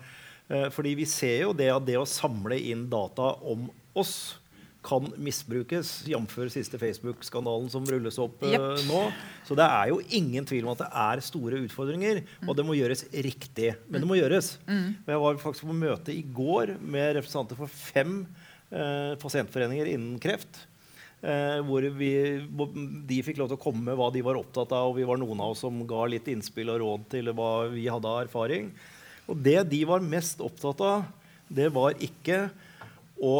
Eh, fordi vi ser jo det at det å samle inn data om oss kan misbrukes, jf. siste Facebook-skandalen som rulles opp yep. Jepp. nå. Så det er jo ingen tvil om at det er store utfordringer, og det må gjøres riktig. Men det må gjøres. Og jeg var faktisk på møte i går med representanter for fem eh, pasientforeninger innen kreft. Eh, hvor vi, hvor de fikk lov til å komme med hva de var opptatt av, og vi var noen av oss som ga litt innspill og råd til hva vi hadde av erfaring. Og det de var mest opptatt av, det var ikke å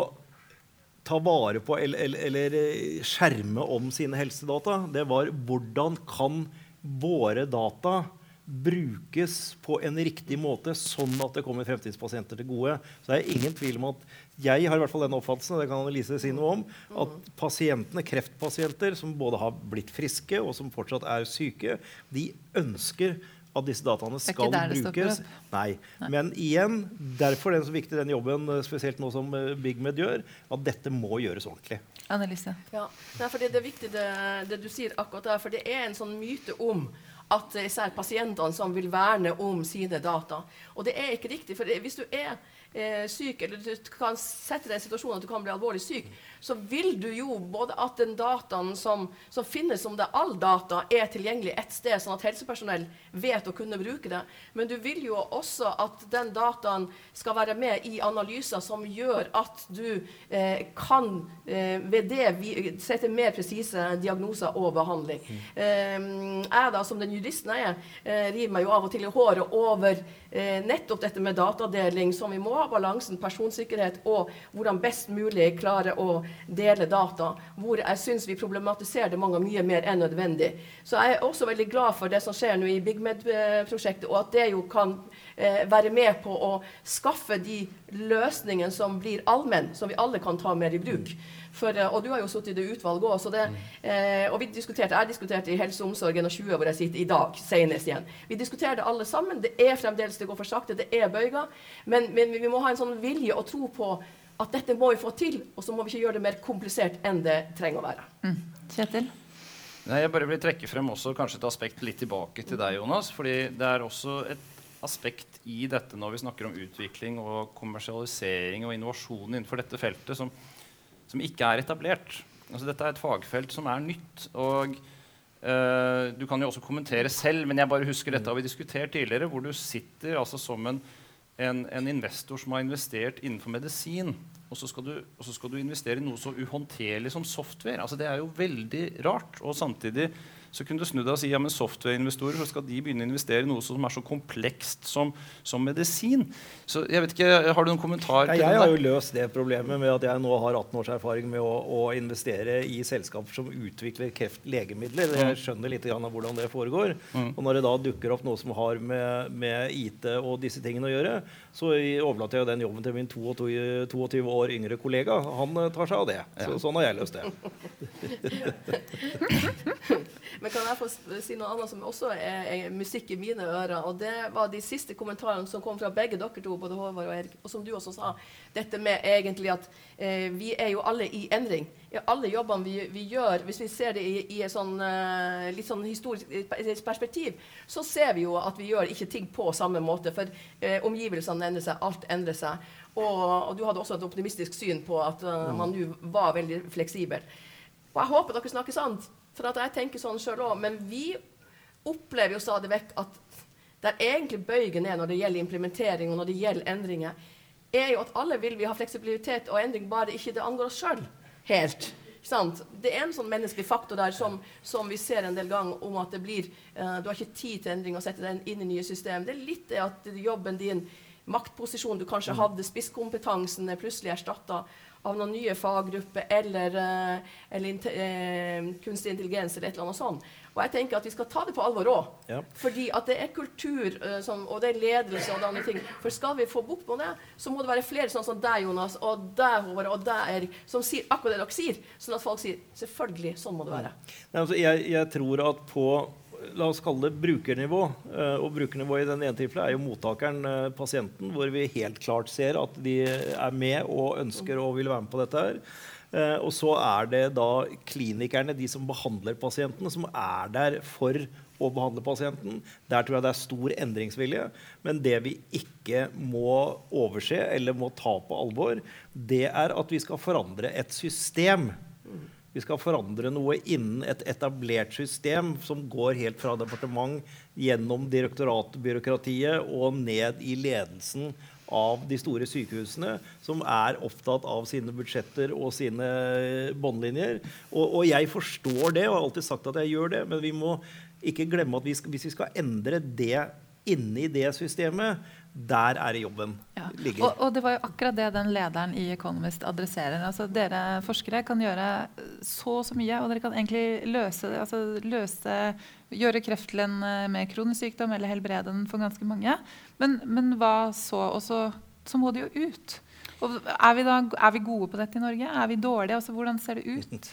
ta vare på eller, eller, eller eh, skjerme om sine helsedata. Det var hvordan kan våre data brukes på en riktig måte, sånn at det kommer fremtidspasienter til gode. Så det er ingen tvil om at jeg har i hvert fall den oppfattelsen, det kan Annelise si noe om, at pasientene, kreftpasienter som både har blitt friske og som fortsatt er syke, de ønsker at disse dataene skal brukes. Nei. Men igjen, derfor er det så viktig den jobben, eh, spesielt nå som eh, BigMed gjør, at dette må gjøres ordentlig. Annelise. Ja, Nei, for det, det er viktig det, det du sier akkurat der, for det er en sånn myte om at det er pasientene som vil verne om sine data. Og det er ikke riktig. for hvis du er eh, syk, eller du kan sette deg i en situasjon at du kan bli alvorlig syk, så vil du jo både at den dataen som, som finnes, om det er all data, er tilgjengelig ett sted, sånn at helsepersonell vet å kunne bruke det. Men du vil jo også at den dataen skal være med i analyser som gjør at du eh, kan eh, ved det vi, sette mer presise diagnoser og behandling. Eh, jeg da, som den juristen jeg er, eh, river meg jo av og til i håret over eh, nettopp dette med datadeling, som vi må ha balansen, personsikkerhet og hvordan best mulig klare å dele data. Hvor jeg syns vi problematiserer det mange mye mer enn nødvendig. Så jeg er også veldig glad for det som skjer nå i BigMed-prosjektet, og at det jo kan eh, være med på å skaffe de løsningene som blir allmenn, som vi alle kan ta mer i bruk. For, eh, og du har jo sittet i det utvalget òg. Eh, og vi diskuterte, jeg diskuterte i Helse og omsorg 21, hvor jeg sitter i dag, senest igjen. Vi diskuterer det alle sammen. Det er fremdeles det går for sakte, det er bøyger. Men, men vi må ha en sånn vilje og tro på at dette må vi få til, og så må vi ikke gjøre det mer komplisert enn det trenger å være. Mm. Kjetil? Nei, jeg bare vil trekke frem også kanskje et aspekt litt tilbake til deg, Jonas. fordi det er også et aspekt i dette når vi snakker om utvikling og kommersialisering og innovasjon innenfor dette feltet som, som ikke er etablert. Altså, dette er et fagfelt som er nytt. og Uh, Du kan jo også kommentere selv, men jeg bare husker dette har vi diskutert tidligere, hvor du sitter altså som en, en, en investor som har investert innenfor medisin, og så, du, og så skal du investere i noe så uhåndterlig som software. Altså, det er jo veldig rart. Og samtidig så kunne du snu deg og si ja, men softwareinvestorer så skal de begynne å investere i noe som er så komplekst som, som medisin. Så jeg vet ikke, Har du noen kommentar? Ja, jeg har jo løst det problemet med at jeg nå har 18 års erfaring med å, å investere i selskaper som utvikler kreftlegemidler. Jeg skjønner litt av hvordan det foregår. Mm. Og når det da dukker opp noe som har med, med IT og disse tingene å gjøre, så overlater jeg den jobben til min 22, 22 år yngre kollega. Han eh, tar seg av det. Så, sånn har jeg løst det. Men kan jeg få si noe annet som også er, er musikk i mine ører? Og det var de siste kommentarene som kom fra begge dere to, både Håvard og Erik, og som du også sa. Dette med egentlig at eh, vi er jo alle i endring. I alle jobbene vi, vi gjør, hvis vi ser det i, i et sånn, uh, litt sånn historisk eh, perspektiv, så ser vi jo at vi gjør ikke ting på samme måte. For uh, omgivelsene endrer seg, alt endrer seg. Og, og du hadde også et optimistisk syn på at uh, man nå var veldig fleksibel. Og jeg håper dere snakker sant, for jeg tenker sånn sjøl òg. Men vi opplever jo stadig vekk at der egentlig bøygen er når det gjelder implementering og når det gjelder endringer, er jo at alle vil vi ha fleksibilitet og endring, bare ikke det angår oss sjøl helt. Sant? Det er en sånn menneskelig faktor der som, som vi ser en del ganger om at det blir uh, Du har ikke tid til endring og sette deg inn i nye system. Det er litt det at jobben din, maktposisjonen du kanskje hadde, spisskompetansen, er plutselig erstatta av noen nye faggrupper eller, eh, eller inte, eh, kunstig intelligens eller et eller annet sånt. Og jeg tenker at vi skal ta det på alvor òg. Ja. Fordi at det er kultur uh, som, og det er ledelse og det andre ting. For skal vi få bukt med det, så må det være flere sånn som deg, Jonas, og deg, Håvard, og deg, Erik, som sier akkurat det dere sier. Sånn at folk sier selvfølgelig, sånn må det være. Nei, altså, jeg, jeg tror at på la oss kalle det brukernivå, eh, og brukernivå i den ene tilfellet er jo mottakeren, eh, pasienten, hvor vi helt klart ser at de er med og ønsker og vil være med på dette her. Eh, og så er det da klinikerne, de som behandler pasienten, som er der for å behandle pasienten. Der tror jeg det er stor endringsvilje. Men det vi ikke må overse eller må ta på alvor, det er at vi skal forandre et system. Vi skal forandre noe innen et etablert system som går helt fra departement gjennom direktoratbyråkratiet og ned i ledelsen av de store sykehusene, som er opptatt av sine budsjetter og sine båndlinjer. Og, og, jeg forstår det, og har alltid sagt at jeg gjør det, men vi må ikke glemme at vi skal, hvis vi skal endre det inni det systemet, der er det jobben Ja. ligger. Og, og det var jo akkurat det den lederen i Economist adresserer. Altså, dere forskere kan gjøre så og så mye, og dere kan egentlig løse, det, altså, løse Gjøre kreft til en eh, mer kronisk sykdom eller helbrede den for ganske mange. Men, men hva så? Og så, så må det jo ut. Og er, vi da, er vi gode på dette i Norge? Er vi dårlige? Altså, hvordan ser det ut?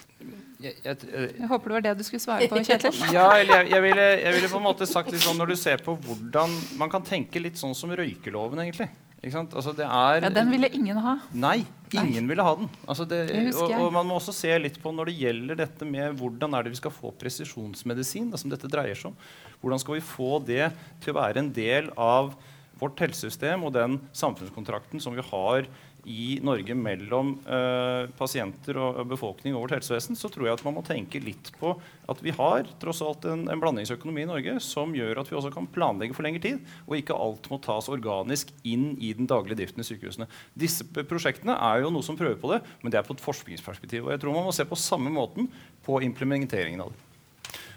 Jeg, jeg, jeg, Jeg håper det var det du skulle svare på, Kjetil. ja, eller jeg, jeg, ville, jeg ville på en måte sagt litt sånn når du ser på hvordan Man kan tenke litt sånn som røykeloven, egentlig. Ikke sant? Altså, det er Ja, den ville ingen ha. Nei, ingen ville ha den. Altså det, Det og, og man må også se litt på når det gjelder dette med hvordan er det vi skal få presisjonsmedisin, da, som dette dreier seg om. Hvordan skal vi få det til å være en del av vårt helsesystem og den samfunnskontrakten som vi har i Norge mellom eh, pasienter og befolkning og vårt helsevesen, så tror jeg at man må tenke litt på at vi har tross alt en, en blandingsøkonomi i Norge som gjør at vi også kan planlegge for lengre tid, og ikke alt må tas organisk inn i den daglige driften i sykehusene. Disse prosjektene er jo noe som prøver på det, men det er på et forskningsperspektiv. Og jeg tror man må se på samme måten på implementeringen av det.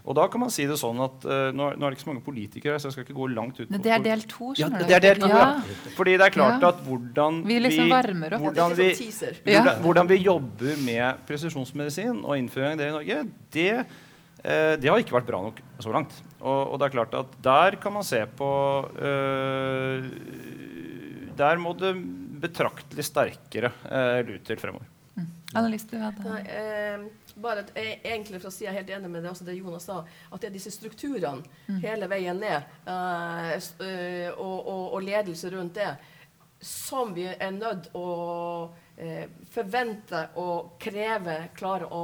Og da kan man si det sånn at uh, nå, er- nå er det ikke så mange politikere her, så jeg skal ikke gå langt ut Men det er del to, skjønner du. det er del to, ja. Ja. Fordi det er klart Ja. at hvordan Vi liksom opp. hvordan vi, sånn. Hvordan, hvordan vi jobber med presisjonsmedisin og innføring av det i Norge, det, uh, det har ikke vært bra nok så langt. Og, og det er klart at der kan man se på uh, Der må det betraktelig sterkere lut til fremover. Annelise, du hadde Nei, eh, bare at jeg, egentlig fra å er helt enig med det, også det Jonas sa, at det er disse strukturene hele veien ned uh, og, og, og ledelse rundt det som vi er nødt å uh, forvente og kreve klarer å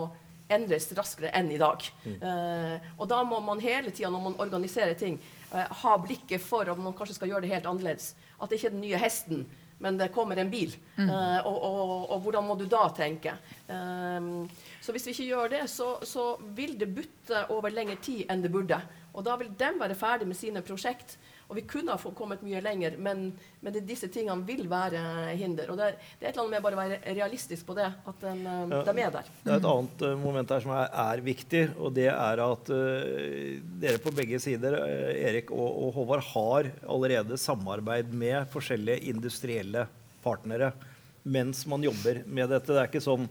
endres raskere enn i dag. Eh, og da må man hele tida når man organiserer ting, ha blikket for at man kanskje skal gjøre det helt annerledes. At det ikke er den nye hesten, men det kommer en bil. Eh, og, og, og hvordan må du da tenke? Um, så hvis vi ikke gjør det, så, så vil det butte over lengre tid enn det burde. Og da vil de være ferdig med sine prosjekt. Og vi kunne ha kommet mye lenger, men, men det, disse tingene vil være hinder. Og det, det er et eller annet med bare å være realistisk på det, at den, eh, Ja. de er der. Det er et annet uh, moment her som er, er viktig, og det er at uh, dere på begge sider, uh, Erik og, og Håvard, har allerede samarbeid med forskjellige industrielle partnere mens man jobber med dette. Det er ikke sånn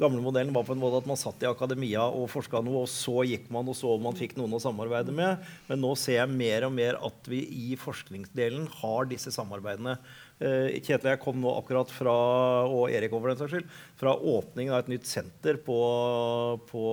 Gamle modellen var på en måte at man satt i akademia og forska noe, og så gikk man og så om man fikk noen å samarbeide med. Men nå ser jeg mer og mer at vi i forskningsdelen har disse samarbeidene. Eh, Kjetil jeg kom nå akkurat fra og Erik over den saks skyld, fra åpningen av et nytt senter på, på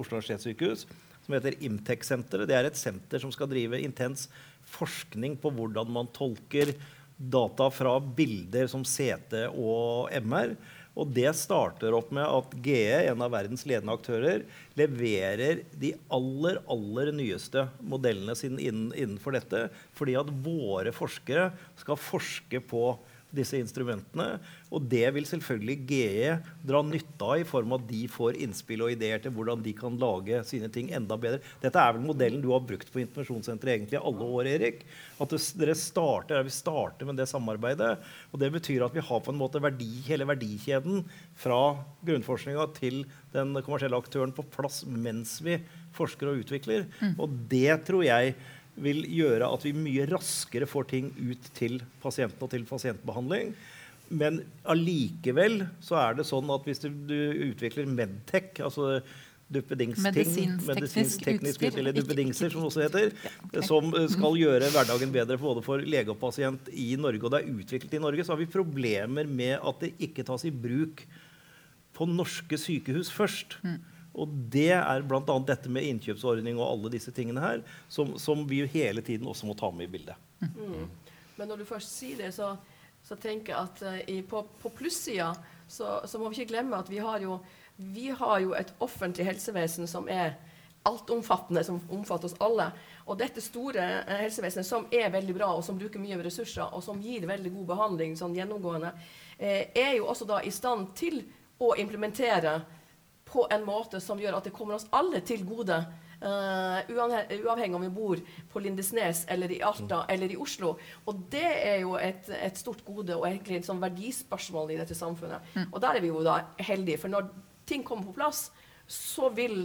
Oslo universitetssykehus som heter Imtech-senteret. Det er et senter som skal drive intens forskning på hvordan man tolker data fra bilder som CT og MR. Og det starter opp med at GE, en av verdens ledende aktører, leverer de aller, aller nyeste modellene sine innenfor dette. Fordi at våre forskere skal forske på disse instrumentene. Og det vil selvfølgelig GE dra nytte av i form av at de får innspill og ideer til hvordan de kan lage sine ting enda bedre. Dette er vel modellen du har brukt på informasjonssenteret egentlig alle år, Erik. At dere starter, vi starter med det samarbeidet. Og det betyr at vi har på en måte verdi, hele verdikjeden fra grunnforskninga til den kommersielle aktøren på plass mens vi forsker og utvikler. Og det tror jeg vil gjøre at vi mye raskere får ting ut til pasienten og til pasientbehandling. Men allikevel så er det sånn at hvis du, du utvikler Medtech, altså Medisinsk-teknisk utstyr. eller duppedingser, som det også heter, ok. som eh, skal gjøre hverdagen bedre for både for lege og pasient i Norge. Og det er utviklet i Norge, så har vi problemer med at det ikke tas i bruk på norske sykehus først. Og det er bl.a. dette med innkjøpsordning og alle disse tingene her, som, som vi hele tiden også må ta med i bildet. Mm. Men når du først sier det, så, så tenker jeg at uh, i, på, på plussida så, så må vi ikke glemme at vi har, jo, vi har jo et offentlig helsevesen som er altomfattende som omfatter oss alle. Og dette store eh, helsevesenet, som er veldig bra, og som bruker mye ressurser, og som gir veldig god behandling sånn gjennomgående, eh, er jo også da i stand til å implementere på en måte som gjør at det kommer oss alle til gode. Uh, uavhengig om vi bor på Lindesnes eller i Alta eller i Oslo. Og det er jo et, et stort gode og egentlig et sånn verdispørsmål i dette samfunnet. Mm. Og der er vi jo da heldige, for når ting kommer på plass, så vil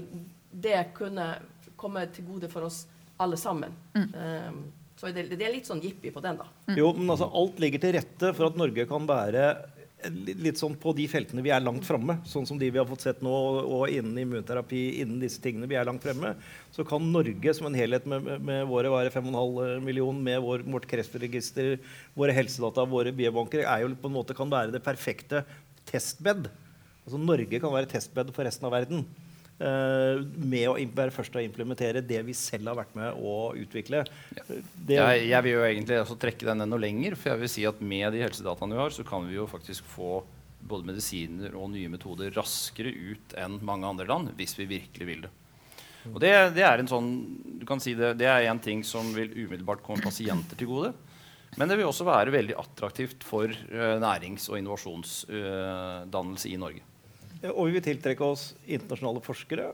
det kunne komme til gode for oss alle sammen. Mm. Um, så det, det, er litt sånn jippi på den, da. Mm. Jo, men altså, alt ligger til rette for at Norge kan være litt sånn på de feltene vi er langt framme, sånn som de vi har fått sett nå, og innen immunterapi, innen disse tingene vi er langt fremme, så kan Norge som en helhet med, med våre 5,5 millioner, med vår, vårt kreftregister, våre helsedata, våre biobanker, er jo på en måte kan være det perfekte testbed. Altså Norge kan være testbed for resten av verden. Uh, med å være først å implementere det vi selv har vært med å utvikle. Ja. Jeg, jeg, vil jo egentlig også trekke den enda lenger. For jeg vil si at med de helsedataene vi har, så kan vi jo faktisk få både medisiner og nye metoder raskere ut enn mange andre land hvis vi virkelig vil det. Og det, det er en sånn, du kan si det, det er en ting som vil umiddelbart komme pasienter til gode. Men det vil også være veldig attraktivt for uh, nærings- og innovasjonsdannelse uh, i Norge. Og vi vil tiltrekke oss internasjonale forskere.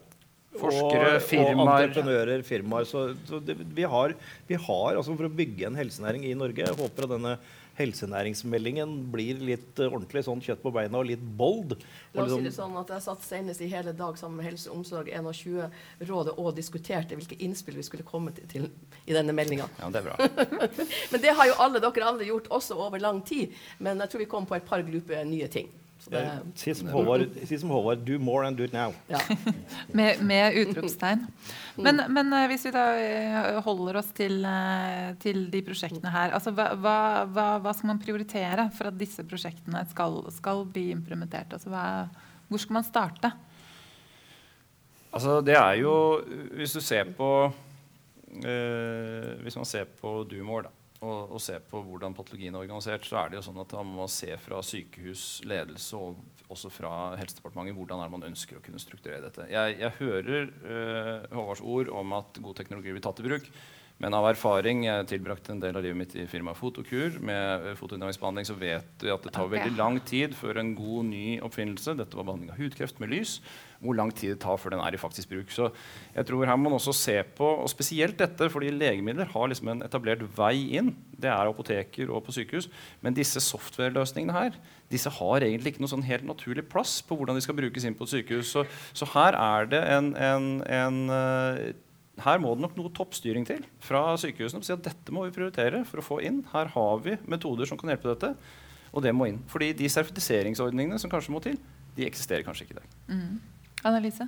Forskere, og, firmaer. Og entreprenører, firmaer. Så, så det, vi har, vi har altså For å bygge en helsenæring i Norge Jeg håper at denne helsenæringsmeldingen blir litt uh, ordentlig sånn kjøtt på beina og litt bold. La oss si det sånn at Jeg satt senest i hele dag sammen med Helse og Omsorg 21-rådet og diskuterte hvilke innspill vi skulle komme til, til i denne meldinga. Ja, det er bra. men det har jo alle dere andre gjort også over lang tid. Men jeg tror vi kom på et par glupe nye ting. Det, si, som Håvard, si som Håvard, do more and do it now. Ja. med, med, utropstegn. Men, men, eh, hvis vi da eh, holder oss til, eh, til de prosjektene her altså, hva, hva, hva, skal man prioritere for at disse prosjektene skal, skal bli implementert? Altså, hva, hvor skal man starte? Altså, det er jo Hvis du ser på øh, Hvis man ser på Dumor, da og, og se på hvordan patologien er organisert, så er det jo sånn at man må se fra sykehusledelse og også fra Helsedepartementet hvordan er man ønsker å kunne strukturere dette. Jeg, jeg hører uh, Håvards ord om at god teknologi blir tatt i bruk. Men av erfaring jeg tilbrakte en del av livet mitt i firmaet Fotokur med fotodynamisk så vet vi at det tar veldig lang tid før en god ny oppfinnelse Dette var behandling av hudkreft med lys. Hvor lang tid det tar før den er i faktisk bruk. Så jeg tror her må man også se på, og spesielt dette, fordi legemidler har liksom en etablert vei inn. Det er apoteker og på sykehus. Men disse software-løsningene her disse har egentlig ikke noe sånn helt naturlig plass på hvordan de skal brukes inn på et sykehus. Så, så her er det en, en, en uh, her må det nok noe toppstyring til fra sykehusene. Si at dette må vi prioritere for å få inn. Her har vi metoder som kan hjelpe dette. Og det må inn. Fordi de sertifiseringsordningene som kanskje må til, de eksisterer kanskje ikke i dag. Mm. Annelise?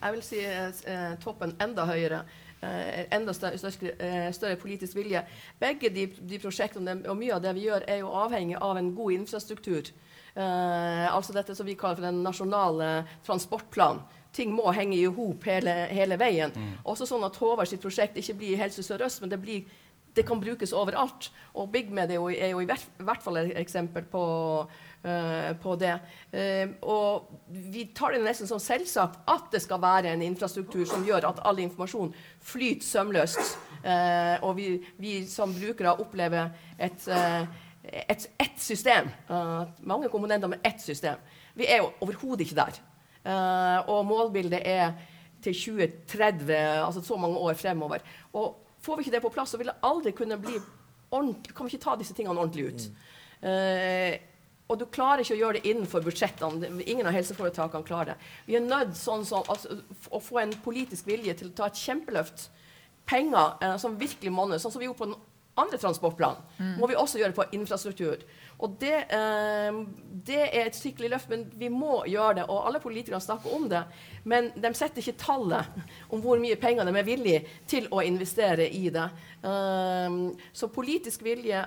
Jeg vil si eh, toppen enda høyere. Eh, enda større, større, eh, større, politisk vilje. Begge de, de, prosjektene og mye av det vi gjør, er jo avhengig av en god infrastruktur. Eh, altså dette som vi kaller for den nasjonale transportplanen ting må henge i hop hele, hele, veien. Mm. Også sånn at Håvard sitt prosjekt ikke blir Helse Sør-Øst, men det, blir, det, kan brukes overalt. Og BigMed er jo, er jo i hvert, hvert, fall et eksempel på, på det. Uh, og vi tar det nesten som selvsagt at det skal være en infrastruktur som gjør at all informasjon flyter sømløst. Uh, og vi, vi, som brukere opplever et et, ett system. mange komponenter med ett system. Vi er jo overhodet ikke der. Og målbildet er til 2030, altså så mange år fremover. Og får vi ikke det på plass, så vil det aldri kunne bli ordentlig, kan vi ikke ta disse tingene ordentlig ut. Mm. Og du klarer ikke å gjøre det innenfor budsjettene. Ingen av helseforetakene klarer det. Vi er nødt sånn, sånn, altså, å få en politisk vilje til å ta et kjempeløft. Penger eh, som virkelig monner, sånn som vi gjorde på den andre transportplanen, mm. må vi også gjøre på infrastruktur. Og det, eh, det, er et skikkelig løft, men vi må gjøre det. Og alle politikere snakker om det, men de setter ikke tallet om hvor mye penger de er villige til å investere i det. Eh, så politisk vilje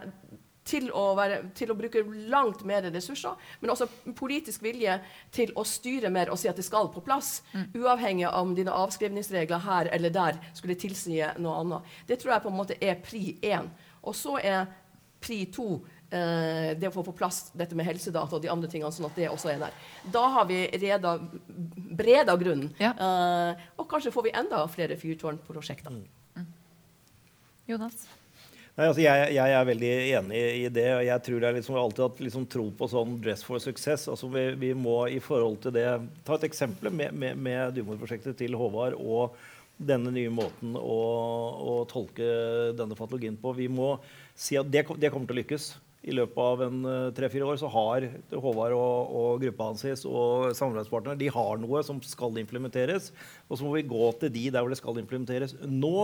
til å, være, til å, bruke langt mer ressurser, men også politisk vilje til å styre mer og si at det skal på plass, mm. uavhengig av om dine avskrivningsregler her eller der skulle tilsi noe annet. Det tror jeg på en måte er pri én. Og så er pri to eh, det å få på plass dette med helsedata og de andre tingene, sånn at det også er der. Da har vi reda breda grunnen. Ja. Eh, og kanskje får vi enda flere fyrtårnprosjekter. Jonas? Nei, altså jeg, jeg er veldig enig i det. og Jeg tror er liksom alltid hatt liksom tro på sånn dress for success. Altså vi, vi må i forhold til det Ta et eksempel med, med, med Dumor-prosjektet til Håvard og denne nye måten å, å tolke denne patologien på. Vi må si at det, det kommer til å lykkes. I løpet av en eh, tre-fire år så har Håvard og, og gruppa hans og samarbeidspartnere de har noe som skal implementeres. Og så må vi gå til de der hvor det skal implementeres nå,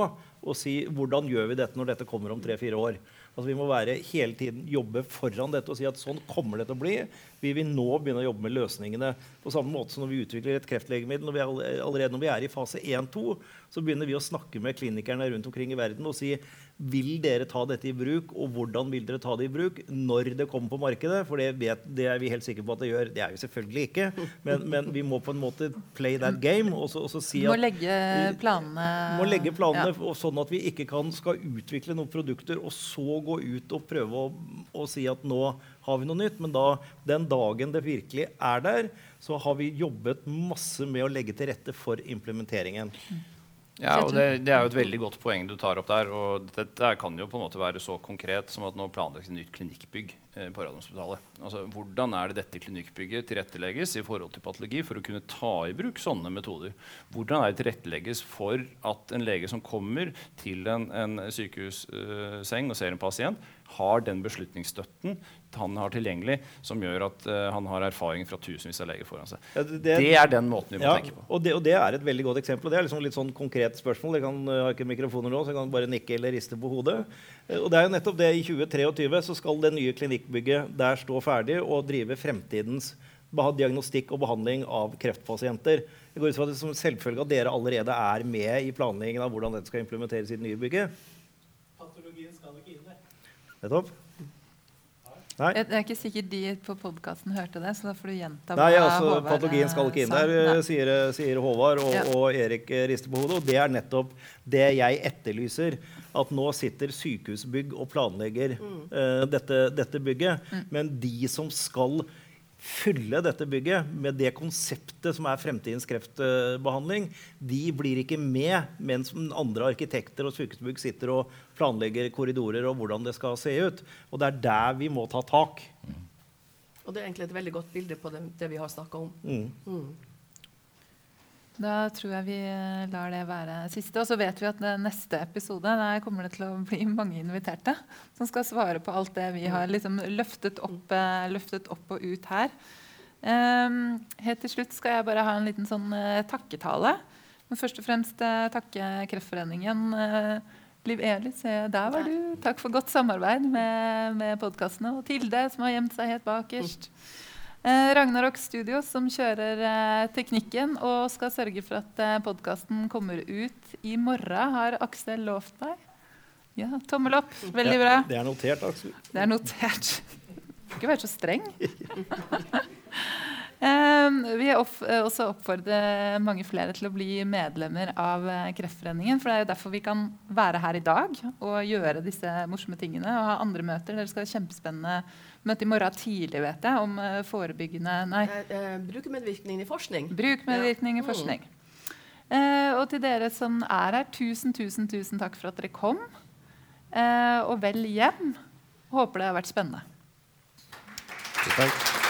og si hvordan gjør vi dette når dette kommer om tre-fire år. Altså Vi må være hele tiden jobbe foran dette og si at sånn kommer det til å bli. Vi vil nå begynne å jobbe med løsningene. På samme måte som når vi utvikler et kreftlegemiddel. Når vi allerede når vi er i fase 1-2, så begynner vi å snakke med klinikerne rundt omkring i verden og si vil dere ta dette i bruk, og hvordan vil dere ta det i bruk når det kommer på markedet? For det, vet, det er vi helt sikre på at det gjør. Det er vi selvfølgelig ikke. Men, men vi må på en måte play that game og så, og så si Må legge planene må legge planene Ja. sånn at vi ikke kan, skal utvikle noen produkter og så gå ut og prøve å, å si at nå har vi noe nytt. Men da, den dagen det virkelig er der, så har vi jobbet masse med å legge til rette for implementeringen. Ja, og det, det er jo et veldig godt poeng du tar opp der. og Dette kan jo på en måte være så konkret som at nå planlegges et nytt klinikkbygg eh, på Radiumhospitalet. Altså, hvordan er det dette klinikkbygget tilrettelegges i forhold til patologi for å kunne ta i bruk sånne metoder? Hvordan er det tilrettelegges for at en lege som kommer til en, en sykehusseng og ser en pasient, har den beslutningsstøtten han har tilgjengelig, som gjør at uh, han har erfaring fra tusenvis av leger foran seg. Ja, det- Det, det- er den måten vi må Ja, tenke på. og det, og det er et veldig godt eksempel. og Det er liksom litt sånn konkret spørsmål. Jeg kan, jeg har ikke mikrofoner nå, så jeg kan bare nikke eller riste på hodet. Eh, Og det er jo nettopp det I 2023 så skal det nye klinikkbygget der stå ferdig og drive fremtidens diagnostikk og behandling av kreftpasienter. Jeg går ut fra at det som selvfølge at dere allerede er med i planleggingen av hvordan dette skal implementeres i det nye bygget. Patologien skal ikke inn der. Nettopp? Nei? Jeg jeg er ikke sikkert de på podkasten hørte det, så da får du gjenta Nei, altså, Håvard, patologien skal ikke inn sa. der, eh, sier, sier Håvard. Og, Ja. og Erik eh, rister på hodet. Og det er nettopp det jeg etterlyser. At nå sitter sykehusbygg og planlegger eh, dette, dette bygget. Men de som skal fylle dette bygget med det konseptet som er fremtidens kreftbehandling, de blir ikke med mens andre arkitekter og sykehusbygg sitter og planlegger korridorer og hvordan det skal se ut. Og det er der vi må ta tak. Og det er egentlig et veldig godt bilde på det, det vi har snakka om. Mm. Mm. Da tror jeg vi eh, lar det være siste. Og så vet vi at det neste episode der kommer det til å bli mange inviterte som skal svare på alt det vi har liksom løftet, opp, eh, løftet opp og ut her. Um, helt til slutt skal jeg bare ha en liten sånn uh, takketale. Men først og fremst uh, takke Kreftforeningen. Eh, Liv Eli, se der var du. Takk for godt samarbeid med, med podkastene. Og Tilde, som har gjemt seg helt bakerst. Eh, Ragnarok Studio, som kjører eh, teknikken og skal sørge for at eh, podkasten kommer ut i morgen, har Aksel lovt meg. Ja, tommel opp. Veldig bra. Det er notert, Aksel. Det er notert. Får ikke være så streng. Em, vi vil opp, eh, også oppfordre mange flere til å bli medlemmer av eh, Kreftforeningen. For det er jo derfor vi kan være her i dag og gjøre disse morsomme tingene. Og ha andre møter. Dere skal ha kjempespennende møte i morgen tidlig, vet jeg, om eh, forebyggende Nei, Eh, eh, brukermedvirkning i forskning. Brukmedvirkning i Mm. forskning. Eh, og til dere som er her, tusen, tusen, tusen takk for at dere kom. Eh, og vel hjem. Håper det har vært spennende. Takk.